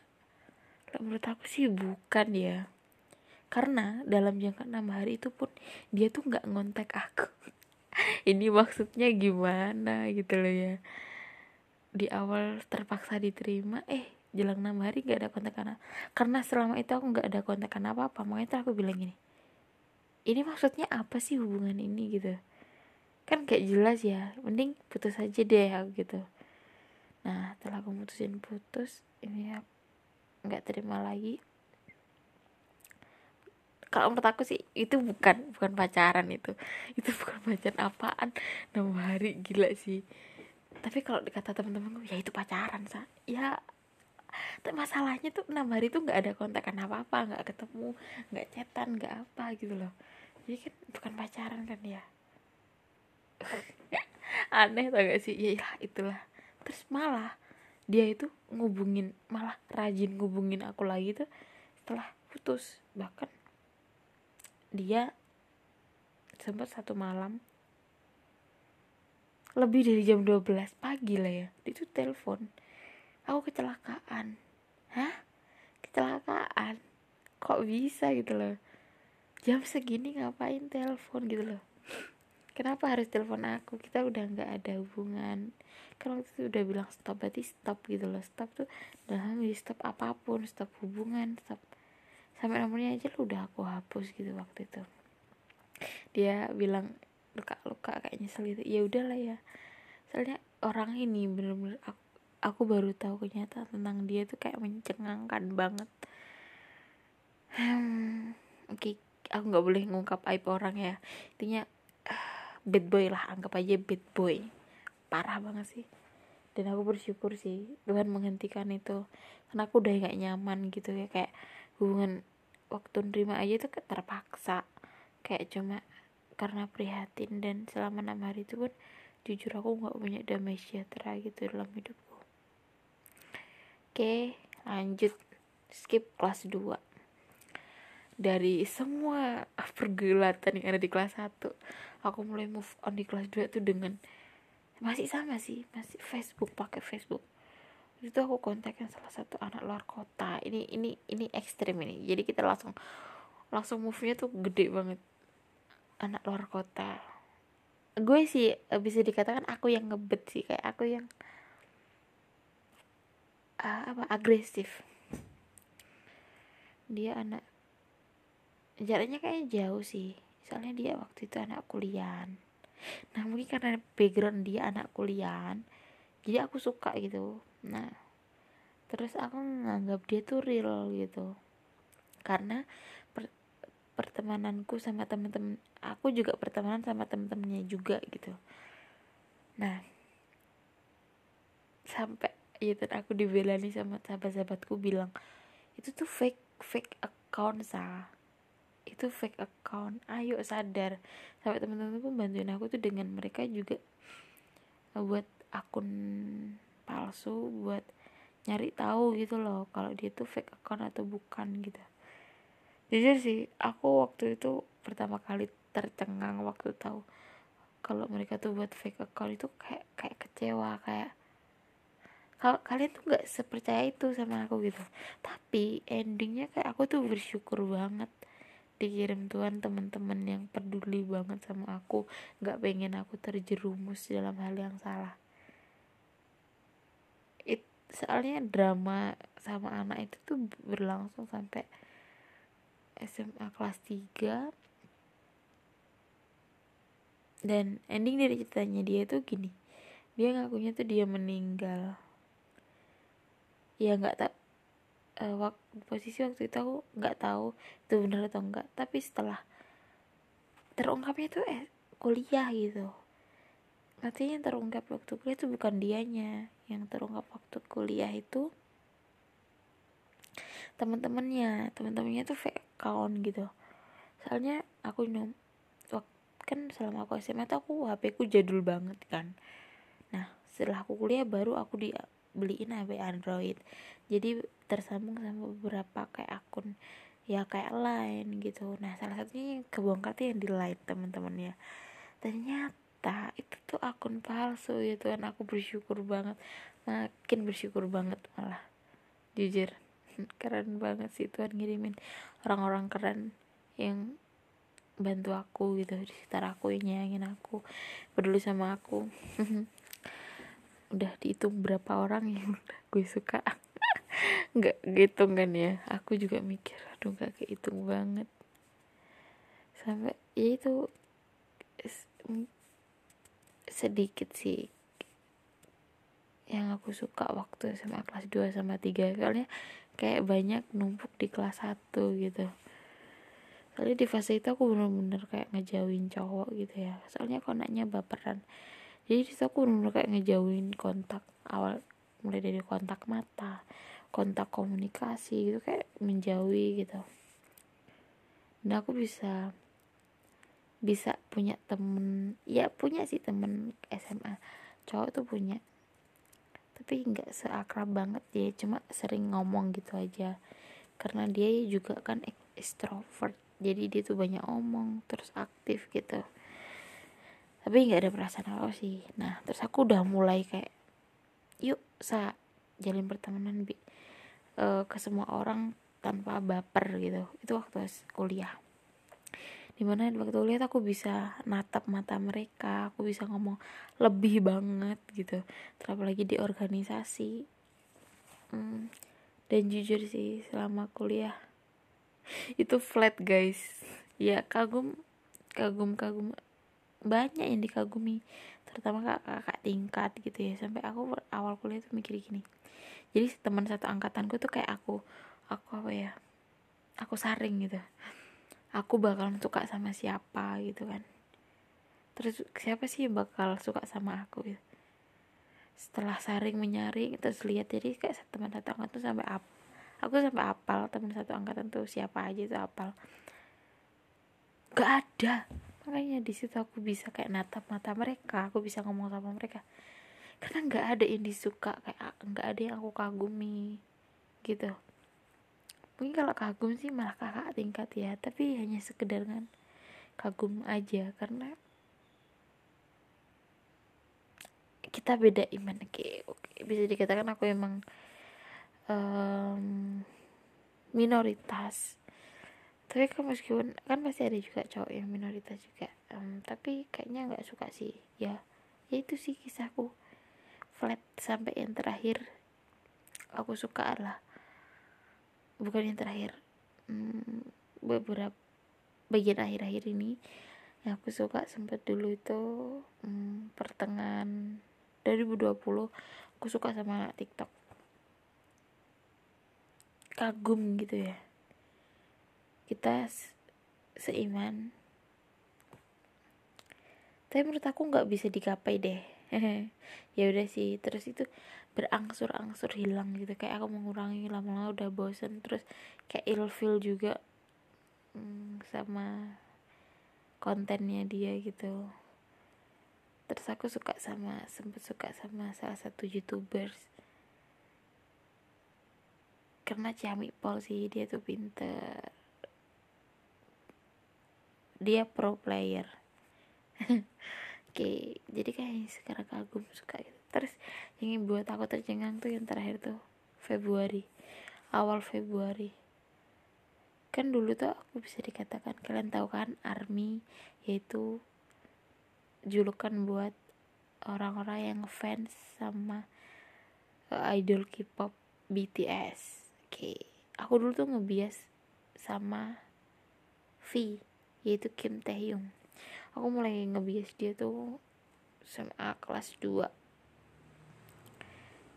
menurut aku sih bukan ya. Karena dalam jangka enam hari itu pun dia tuh nggak ngontek aku. *laughs* Ini maksudnya gimana gitu loh ya. Di awal terpaksa diterima eh jelang enam hari gak ada kontak apa karena selama itu aku nggak ada kontak apa apa makanya aku bilang gini ini maksudnya apa sih hubungan ini gitu. Kan kayak jelas ya mending putus aja deh aku gitu. Nah setelah aku mutusin putus ini ya nggak terima lagi. Kalau menurut aku sih itu bukan bukan pacaran itu. Itu bukan pacaran apaan? Enam hari gila sih. Tapi kalau dikata teman-temanku ya itu pacaran sa. Ya tapi masalahnya tuh enam hari tuh nggak ada kontakan apa apa nggak ketemu nggak cetan nggak apa gitu loh. Jadi kan bukan pacaran kan ya? *laughs* Aneh tau gak sih? Ya, ya itulah. Terus malah dia itu ngubungin malah rajin ngubungin aku lagi tuh setelah putus. Bahkan dia sempat satu malam lebih dari jam 12 pagi lah ya itu telepon aku kecelakaan. Hah? Kecelakaan? Kok bisa gitu loh? Jam segini ngapain telepon gitu loh? Kenapa harus telepon aku? Kita udah nggak ada hubungan. Kan waktu itu udah bilang stop berarti stop gitu loh. Stop tuh dalam di stop apa pun. Stop hubungan stop. Sampai nomornya aja lu udah aku hapus gitu waktu itu. Dia bilang luka-luka kayak nyesel gitu. Ya udahlah ya. Soalnya orang ini bener-bener aku, aku baru tahu kenyataan tentang dia tuh kayak mencengangkan banget. Hmm, oke okay, aku nggak boleh ngungkap aib orang ya. Intinya *sighs* bad boy lah anggap aja bad boy. Parah banget sih. Dan aku bersyukur sih Tuhan menghentikan itu. Karena aku udah gak nyaman gitu ya kayak hubungan waktu nerima aja tuh terpaksa. Kayak cuma karena prihatin dan selama enam hari itu pun jujur aku nggak punya damai sejahtera gitu dalam hidupku oke lanjut. Skip kelas 2 dari semua pergulatan yang ada di kelas 1 aku mulai move on di kelas 2 tuh dengan masih sama sih masih Facebook pakai Facebook. Itu aku kontaknya salah satu anak luar kota. Ini ini ini ekstrim ini. Jadi kita langsung langsung move nya tuh gede banget. Anak luar kota. Gue sih eh, bisa dikatakan aku yang ngebet sih. Kayak aku yang uh, apa? Agresif. Dia anak jaraknya kayaknya jauh sih. Soalnya dia waktu itu anak kuliah nah mungkin karena background dia anak kuliah jadi aku suka gitu. Nah terus aku nganggap dia tuh real gitu. Karena per, pertemananku sama temen-temen aku juga pertemanan sama temen-temennya juga gitu. Nah sampai itu aku dibelani sama sahabat-sahabatku bilang itu tuh fake fake account sah itu fake account. Ayo sadar. Sampai teman-teman pun bantuin aku tuh dengan mereka juga buat akun palsu buat nyari tahu gitu loh kalau dia tuh fake account atau bukan gitu. Jujur sih aku waktu itu pertama kali tercengang waktu tahu kalau mereka tuh buat fake account itu kayak kayak kecewa kayak kalau kalian tuh nggak sepercaya itu sama aku gitu. Tapi endingnya kayak aku tuh bersyukur banget dikirim Tuhan teman-teman yang peduli banget sama aku nggak pengen aku terjerumus dalam hal yang salah. It, soalnya drama sama anak itu tuh berlangsung sampai SMA kelas 3 dan ending dari ceritanya dia tuh gini. Dia ngakunya tuh dia meninggal ya nggak tak uh, eh, waktu posisi waktu itu aku nggak tahu itu benar atau enggak tapi setelah terungkapnya tuh eh kuliah gitu. Artinya yang terungkap waktu kuliah itu bukan dianya. Yang terungkap waktu kuliah itu teman-temannya. Teman-temannya tuh fake account gitu. Soalnya aku nom kan selama aku SMA tuh aku HP ku jadul banget kan. Nah setelah aku kuliah baru aku dibeliin HP Android. Jadi tersambung sama beberapa kayak akun ya kayak lain gitu. Nah salah satunya yang kebongkar tuh yang di line teman-teman ya ternyata itu tuh akun palsu gitu kan aku bersyukur banget. Makin bersyukur banget malah jujur. *laughs* Keren banget sih Tuhan ngirimin orang-orang keren yang bantu aku gitu di sekitar aku yang nyayangin aku peduli sama aku *laughs* udah dihitung berapa orang yang *laughs* gue suka. *laughs* Nggak gitu kan ya? Aku juga mikir aduh gak kehitung banget. Sampai ya itu sedikit sih yang aku suka waktu sama kelas 2 sama 3 soalnya kayak banyak numpuk di kelas 1 gitu. Soalnya di fase itu aku bener-bener kayak ngejauhin cowok gitu ya. Soalnya konaknya baperan jadi di situ aku bener-bener kayak ngejauhin kontak awal mulai dari kontak mata kontak komunikasi gitu kayak menjauhi gitu. Dan aku bisa bisa punya temen ya punya sih temen SMA cowok tuh punya tapi nggak seakrab banget dia cuma sering ngomong gitu aja. Karena dia juga kan extrovert jadi dia tuh banyak omong terus aktif gitu tapi nggak ada perasaan apa sih. Nah terus aku udah mulai kayak yuk sa jalin pertemanan bi. Uh, ke semua orang tanpa baper gitu. Itu waktu kuliah. Di mana waktu kuliah aku bisa natap mata mereka aku bisa ngomong lebih banget gitu. Terlalu lagi di organisasi. Hmm, dan jujur sih selama kuliah *laughs* itu flat guys. Ya kagum kagum-kagum banyak yang dikagumi terutama kakak-kakak tingkat gitu ya. Sampai aku awal kuliah tuh mikir gini. Jadi teman satu angkatanku tuh kayak aku aku apa ya aku saring gitu. Aku bakal suka sama siapa gitu kan. Terus siapa sih bakal suka sama aku gitu? Setelah saring menyaring terus lihat jadi kayak teman satu angkatan tuh sampai apa aku sampai apal teman satu angkatan tuh siapa aja tuh apal. Gak ada makanya di situ aku bisa kayak natap mata mereka aku bisa ngomong sama mereka. Karena nggak ada yang disuka kayak nggak ada yang aku kagumi gitu. Mungkin kalau kagum sih malah kakak tingkat ya tapi hanya sekedar kan kagum aja. Karena kita beda iman oke oke. Bisa dikatakan aku emang um, minoritas tapi kan meskipun kan masih ada juga cowok yang minoritas juga. Um, tapi kayaknya nggak suka sih. Ya ya itu sih kisahku. Flat sampai yang terakhir aku suka lah. Bukan yang terakhir um, beberapa bagian akhir-akhir ini yang aku suka sempat dulu itu um, pertengahan 2020 aku suka sama TikTok. Kagum gitu ya kita seiman. Tapi menurut aku nggak bisa digapai deh. *laughs* Ya udah sih terus itu berangsur-angsur hilang gitu. Kayak aku mengurangi lama-lama udah bosen. Terus kayak ilfil juga hmm, sama kontennya dia gitu. Terus aku suka sama sempet suka sama salah satu youtubers. Karena Ciami Pol sih dia tuh pinter dia pro player. *laughs* Oke okay, jadi kayak sekarang kagum suka gitu. Terus yang buat aku tercengang tuh yang terakhir tuh Februari. Awal Februari. Kan dulu tuh aku bisa dikatakan kalian tahu kan army yaitu julukan buat orang-orang yang fans sama uh, idol K-pop BTS oke okay. aku dulu tuh ngebias sama V yaitu Kim Taehyung. Aku mulai ngebias dia tuh SMA kelas 2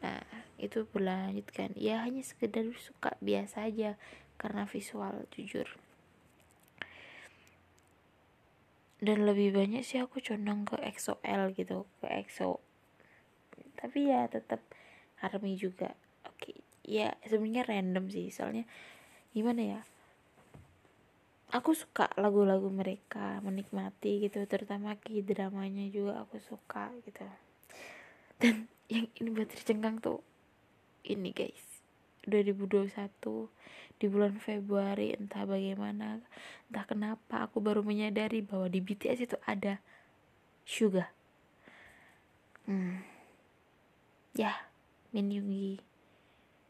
nah itu berlanjut kan. Ya hanya sekedar suka biasa aja karena visual jujur. Dan lebih banyak sih aku condong ke EXO-L gitu ke EXO tapi ya tetap ARMY juga. Oke ya sebenarnya random sih. Soalnya gimana ya aku suka lagu-lagu mereka menikmati gitu terutama ki dramanya juga aku suka gitu. Dan yang ini buat tercengang tuh ini guys. 2021 di bulan Februari entah bagaimana entah kenapa aku baru menyadari bahwa di BTS itu ada Suga. Hmm. ya Min Yoongi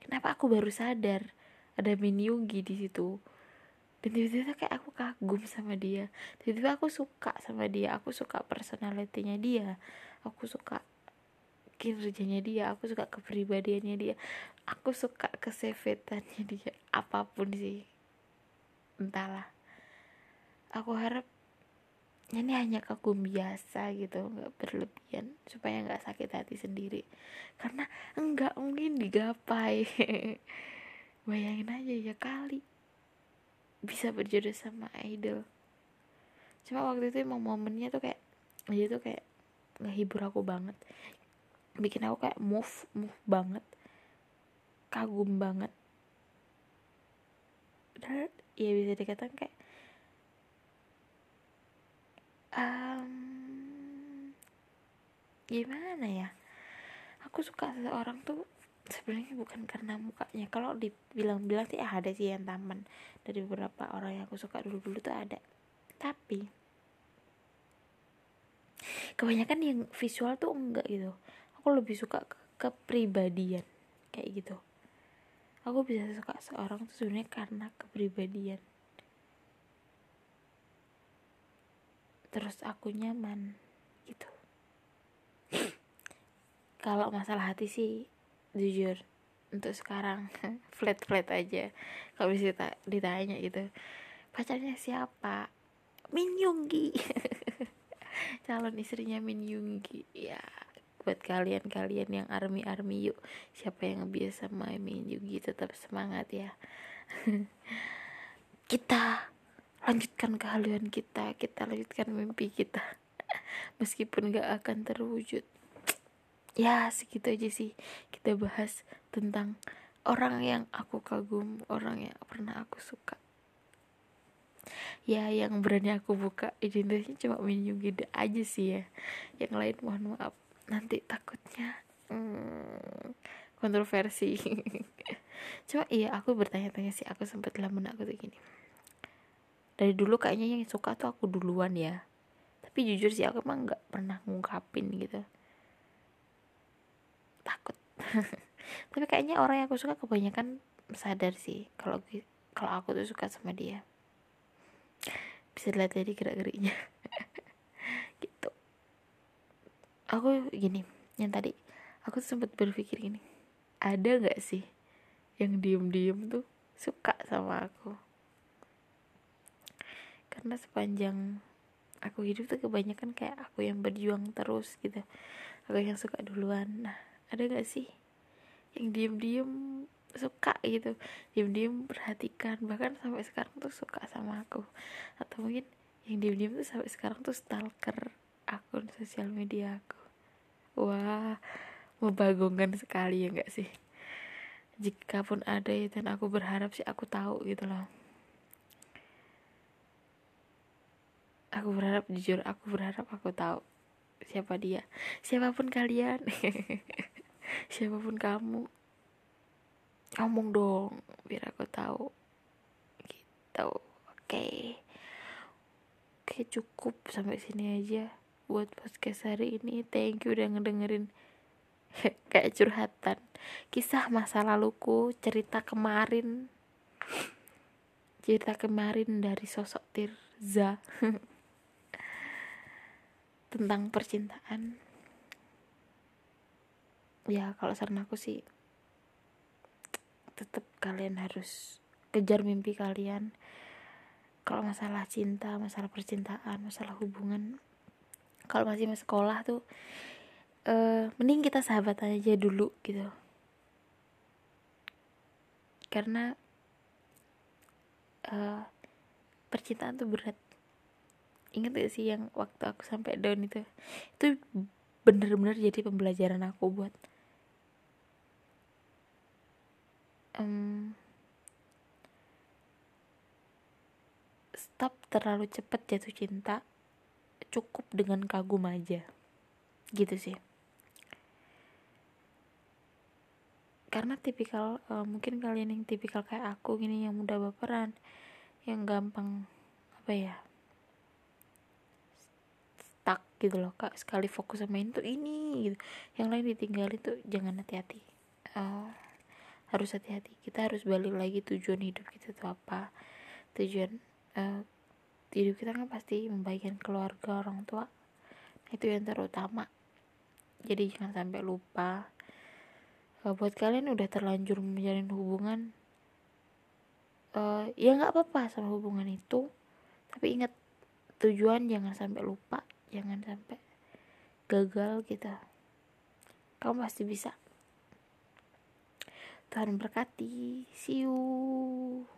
kenapa aku baru sadar ada Min Yoongi di situ dan tiba-tiba kayak aku kagum sama dia. Tiba-tiba aku suka sama dia. Aku suka personalitinya dia. Aku suka kinerjanya dia. Aku suka kepribadiannya dia. Aku suka kesevetannya *laughs* dia. Apa pun sih. Entahlah. Aku harap ini hanya kagum biasa gitu. Nggak berlebihan. Supaya nggak sakit hati sendiri. Karena enggak mungkin digapai. *laughs* Bayangin aja ya kali bisa berjodoh sama idol. Cuma waktu itu emang momennya tuh kayak dia tuh kayak ngehibur aku banget. Bikin aku kayak move move banget. Kagum banget. Dan ya bisa dikatakan kayak um, gimana ya? Aku suka seseorang tuh sebenarnya bukan karena mukanya. Kalau dibilang-bilang sih ada sih yang taman. Dari beberapa orang yang aku suka dulu-dulu tuh ada. Tapi kebanyakan yang visual tuh enggak gitu. Aku lebih suka ke kepribadian. Kayak gitu. Aku bisa suka seorang tuh sebenarnya karena kepribadian. Terus aku nyaman gitu. Kalau masalah hati sih jujur untuk sekarang *laughs* flat flat aja. Kalau bisa ditanya gitu pacarnya siapa? Min Yunggi *laughs* calon istrinya Min Yunggi ya buat kalian-kalian yang army-army yuk siapa yang biasa main Yunggi tetap semangat ya. *laughs* Kita lanjutkan kehaluan kita kita lanjutkan mimpi kita. Meskipun gak akan terwujud ya segitu aja sih kita bahas tentang orang yang aku kagum orang yang pernah aku suka. Ya yang berani aku buka identitasnya cuma minum gede aja sih ya. Yang lain mohon maaf. Nanti takutnya hmm, kontroversi. *laughs* Cuma iya aku bertanya-tanya sih. Aku sempat lamun aku tuh gini. Dari dulu kayaknya yang suka tuh aku duluan ya. Tapi jujur sih aku emang nggak pernah ngungkapin gitu takut. *laughs* Tapi kayaknya orang yang aku suka kebanyakan sadar sih kalau kalau aku tuh suka sama dia. Bisa dilihat dari gerak geriknya *laughs* gitu. Aku gini yang tadi aku sempat berpikir gini ada nggak sih yang diem diem tuh suka sama aku? Karena sepanjang aku hidup tuh kebanyakan kayak aku yang berjuang terus gitu. Aku yang suka duluan nah ada gak sih yang diem-diem suka gitu? Diem-diem perhatikan. Bahkan sampai sekarang tuh suka sama aku. Atau mungkin yang diem-diem tuh sampai sekarang tuh stalker akun sosial media aku. Wah membagongkan sekali ya gak sih? Jika pun ada ya dan aku berharap sih aku tahu gitu loh. Aku berharap jujur aku berharap aku tahu siapa dia. Siapa pun kalian *laughs* siapa pun kamu ngomong dong biar aku tahu. Gitu oke. Okay. oke okay, cukup sampai sini aja buat podcast hari ini. Thank you udah ngedengerin *laughs* kayak curhatan. Kisah masa laluku cerita kemarin. Cerita kemarin dari sosok Tirza. *laughs* Tentang percintaan ya kalau saran aku sih tetap kalian harus kejar mimpi kalian. Kalau masalah cinta masalah percintaan masalah hubungan kalau masih sekolah tuh uh, mending kita sahabat aja dulu gitu. Karena uh, percintaan tuh berat. Inget gak sih yang waktu aku sampai down itu? Itu bener-bener jadi pembelajaran aku buat um, stop terlalu cepet jatuh cinta cukup dengan kagum aja. Gitu sih. Karena tipikal uh, mungkin kalian yang tipikal kayak aku gini yang mudah baperan yang gampang apa ya gitu loh kak. Sekali fokus sama ini tuh ini gitu. Yang lain ditinggalin tuh jangan hati-hati. Uh, harus hati-hati. Kita harus balik lagi tujuan hidup kita tuh apa. Tujuan uh, hidup kita kan pasti membagikan keluarga orang tua. Itu yang terutama. Jadi jangan sampai lupa. Uh, buat kalian udah terlanjur menjalin hubungan uh, ya nggak apa-apa sama hubungan itu. Tapi ingat tujuan jangan sampai lupa jangan sampai gagal gitu kamu pasti bisa Tuhan berkati. See you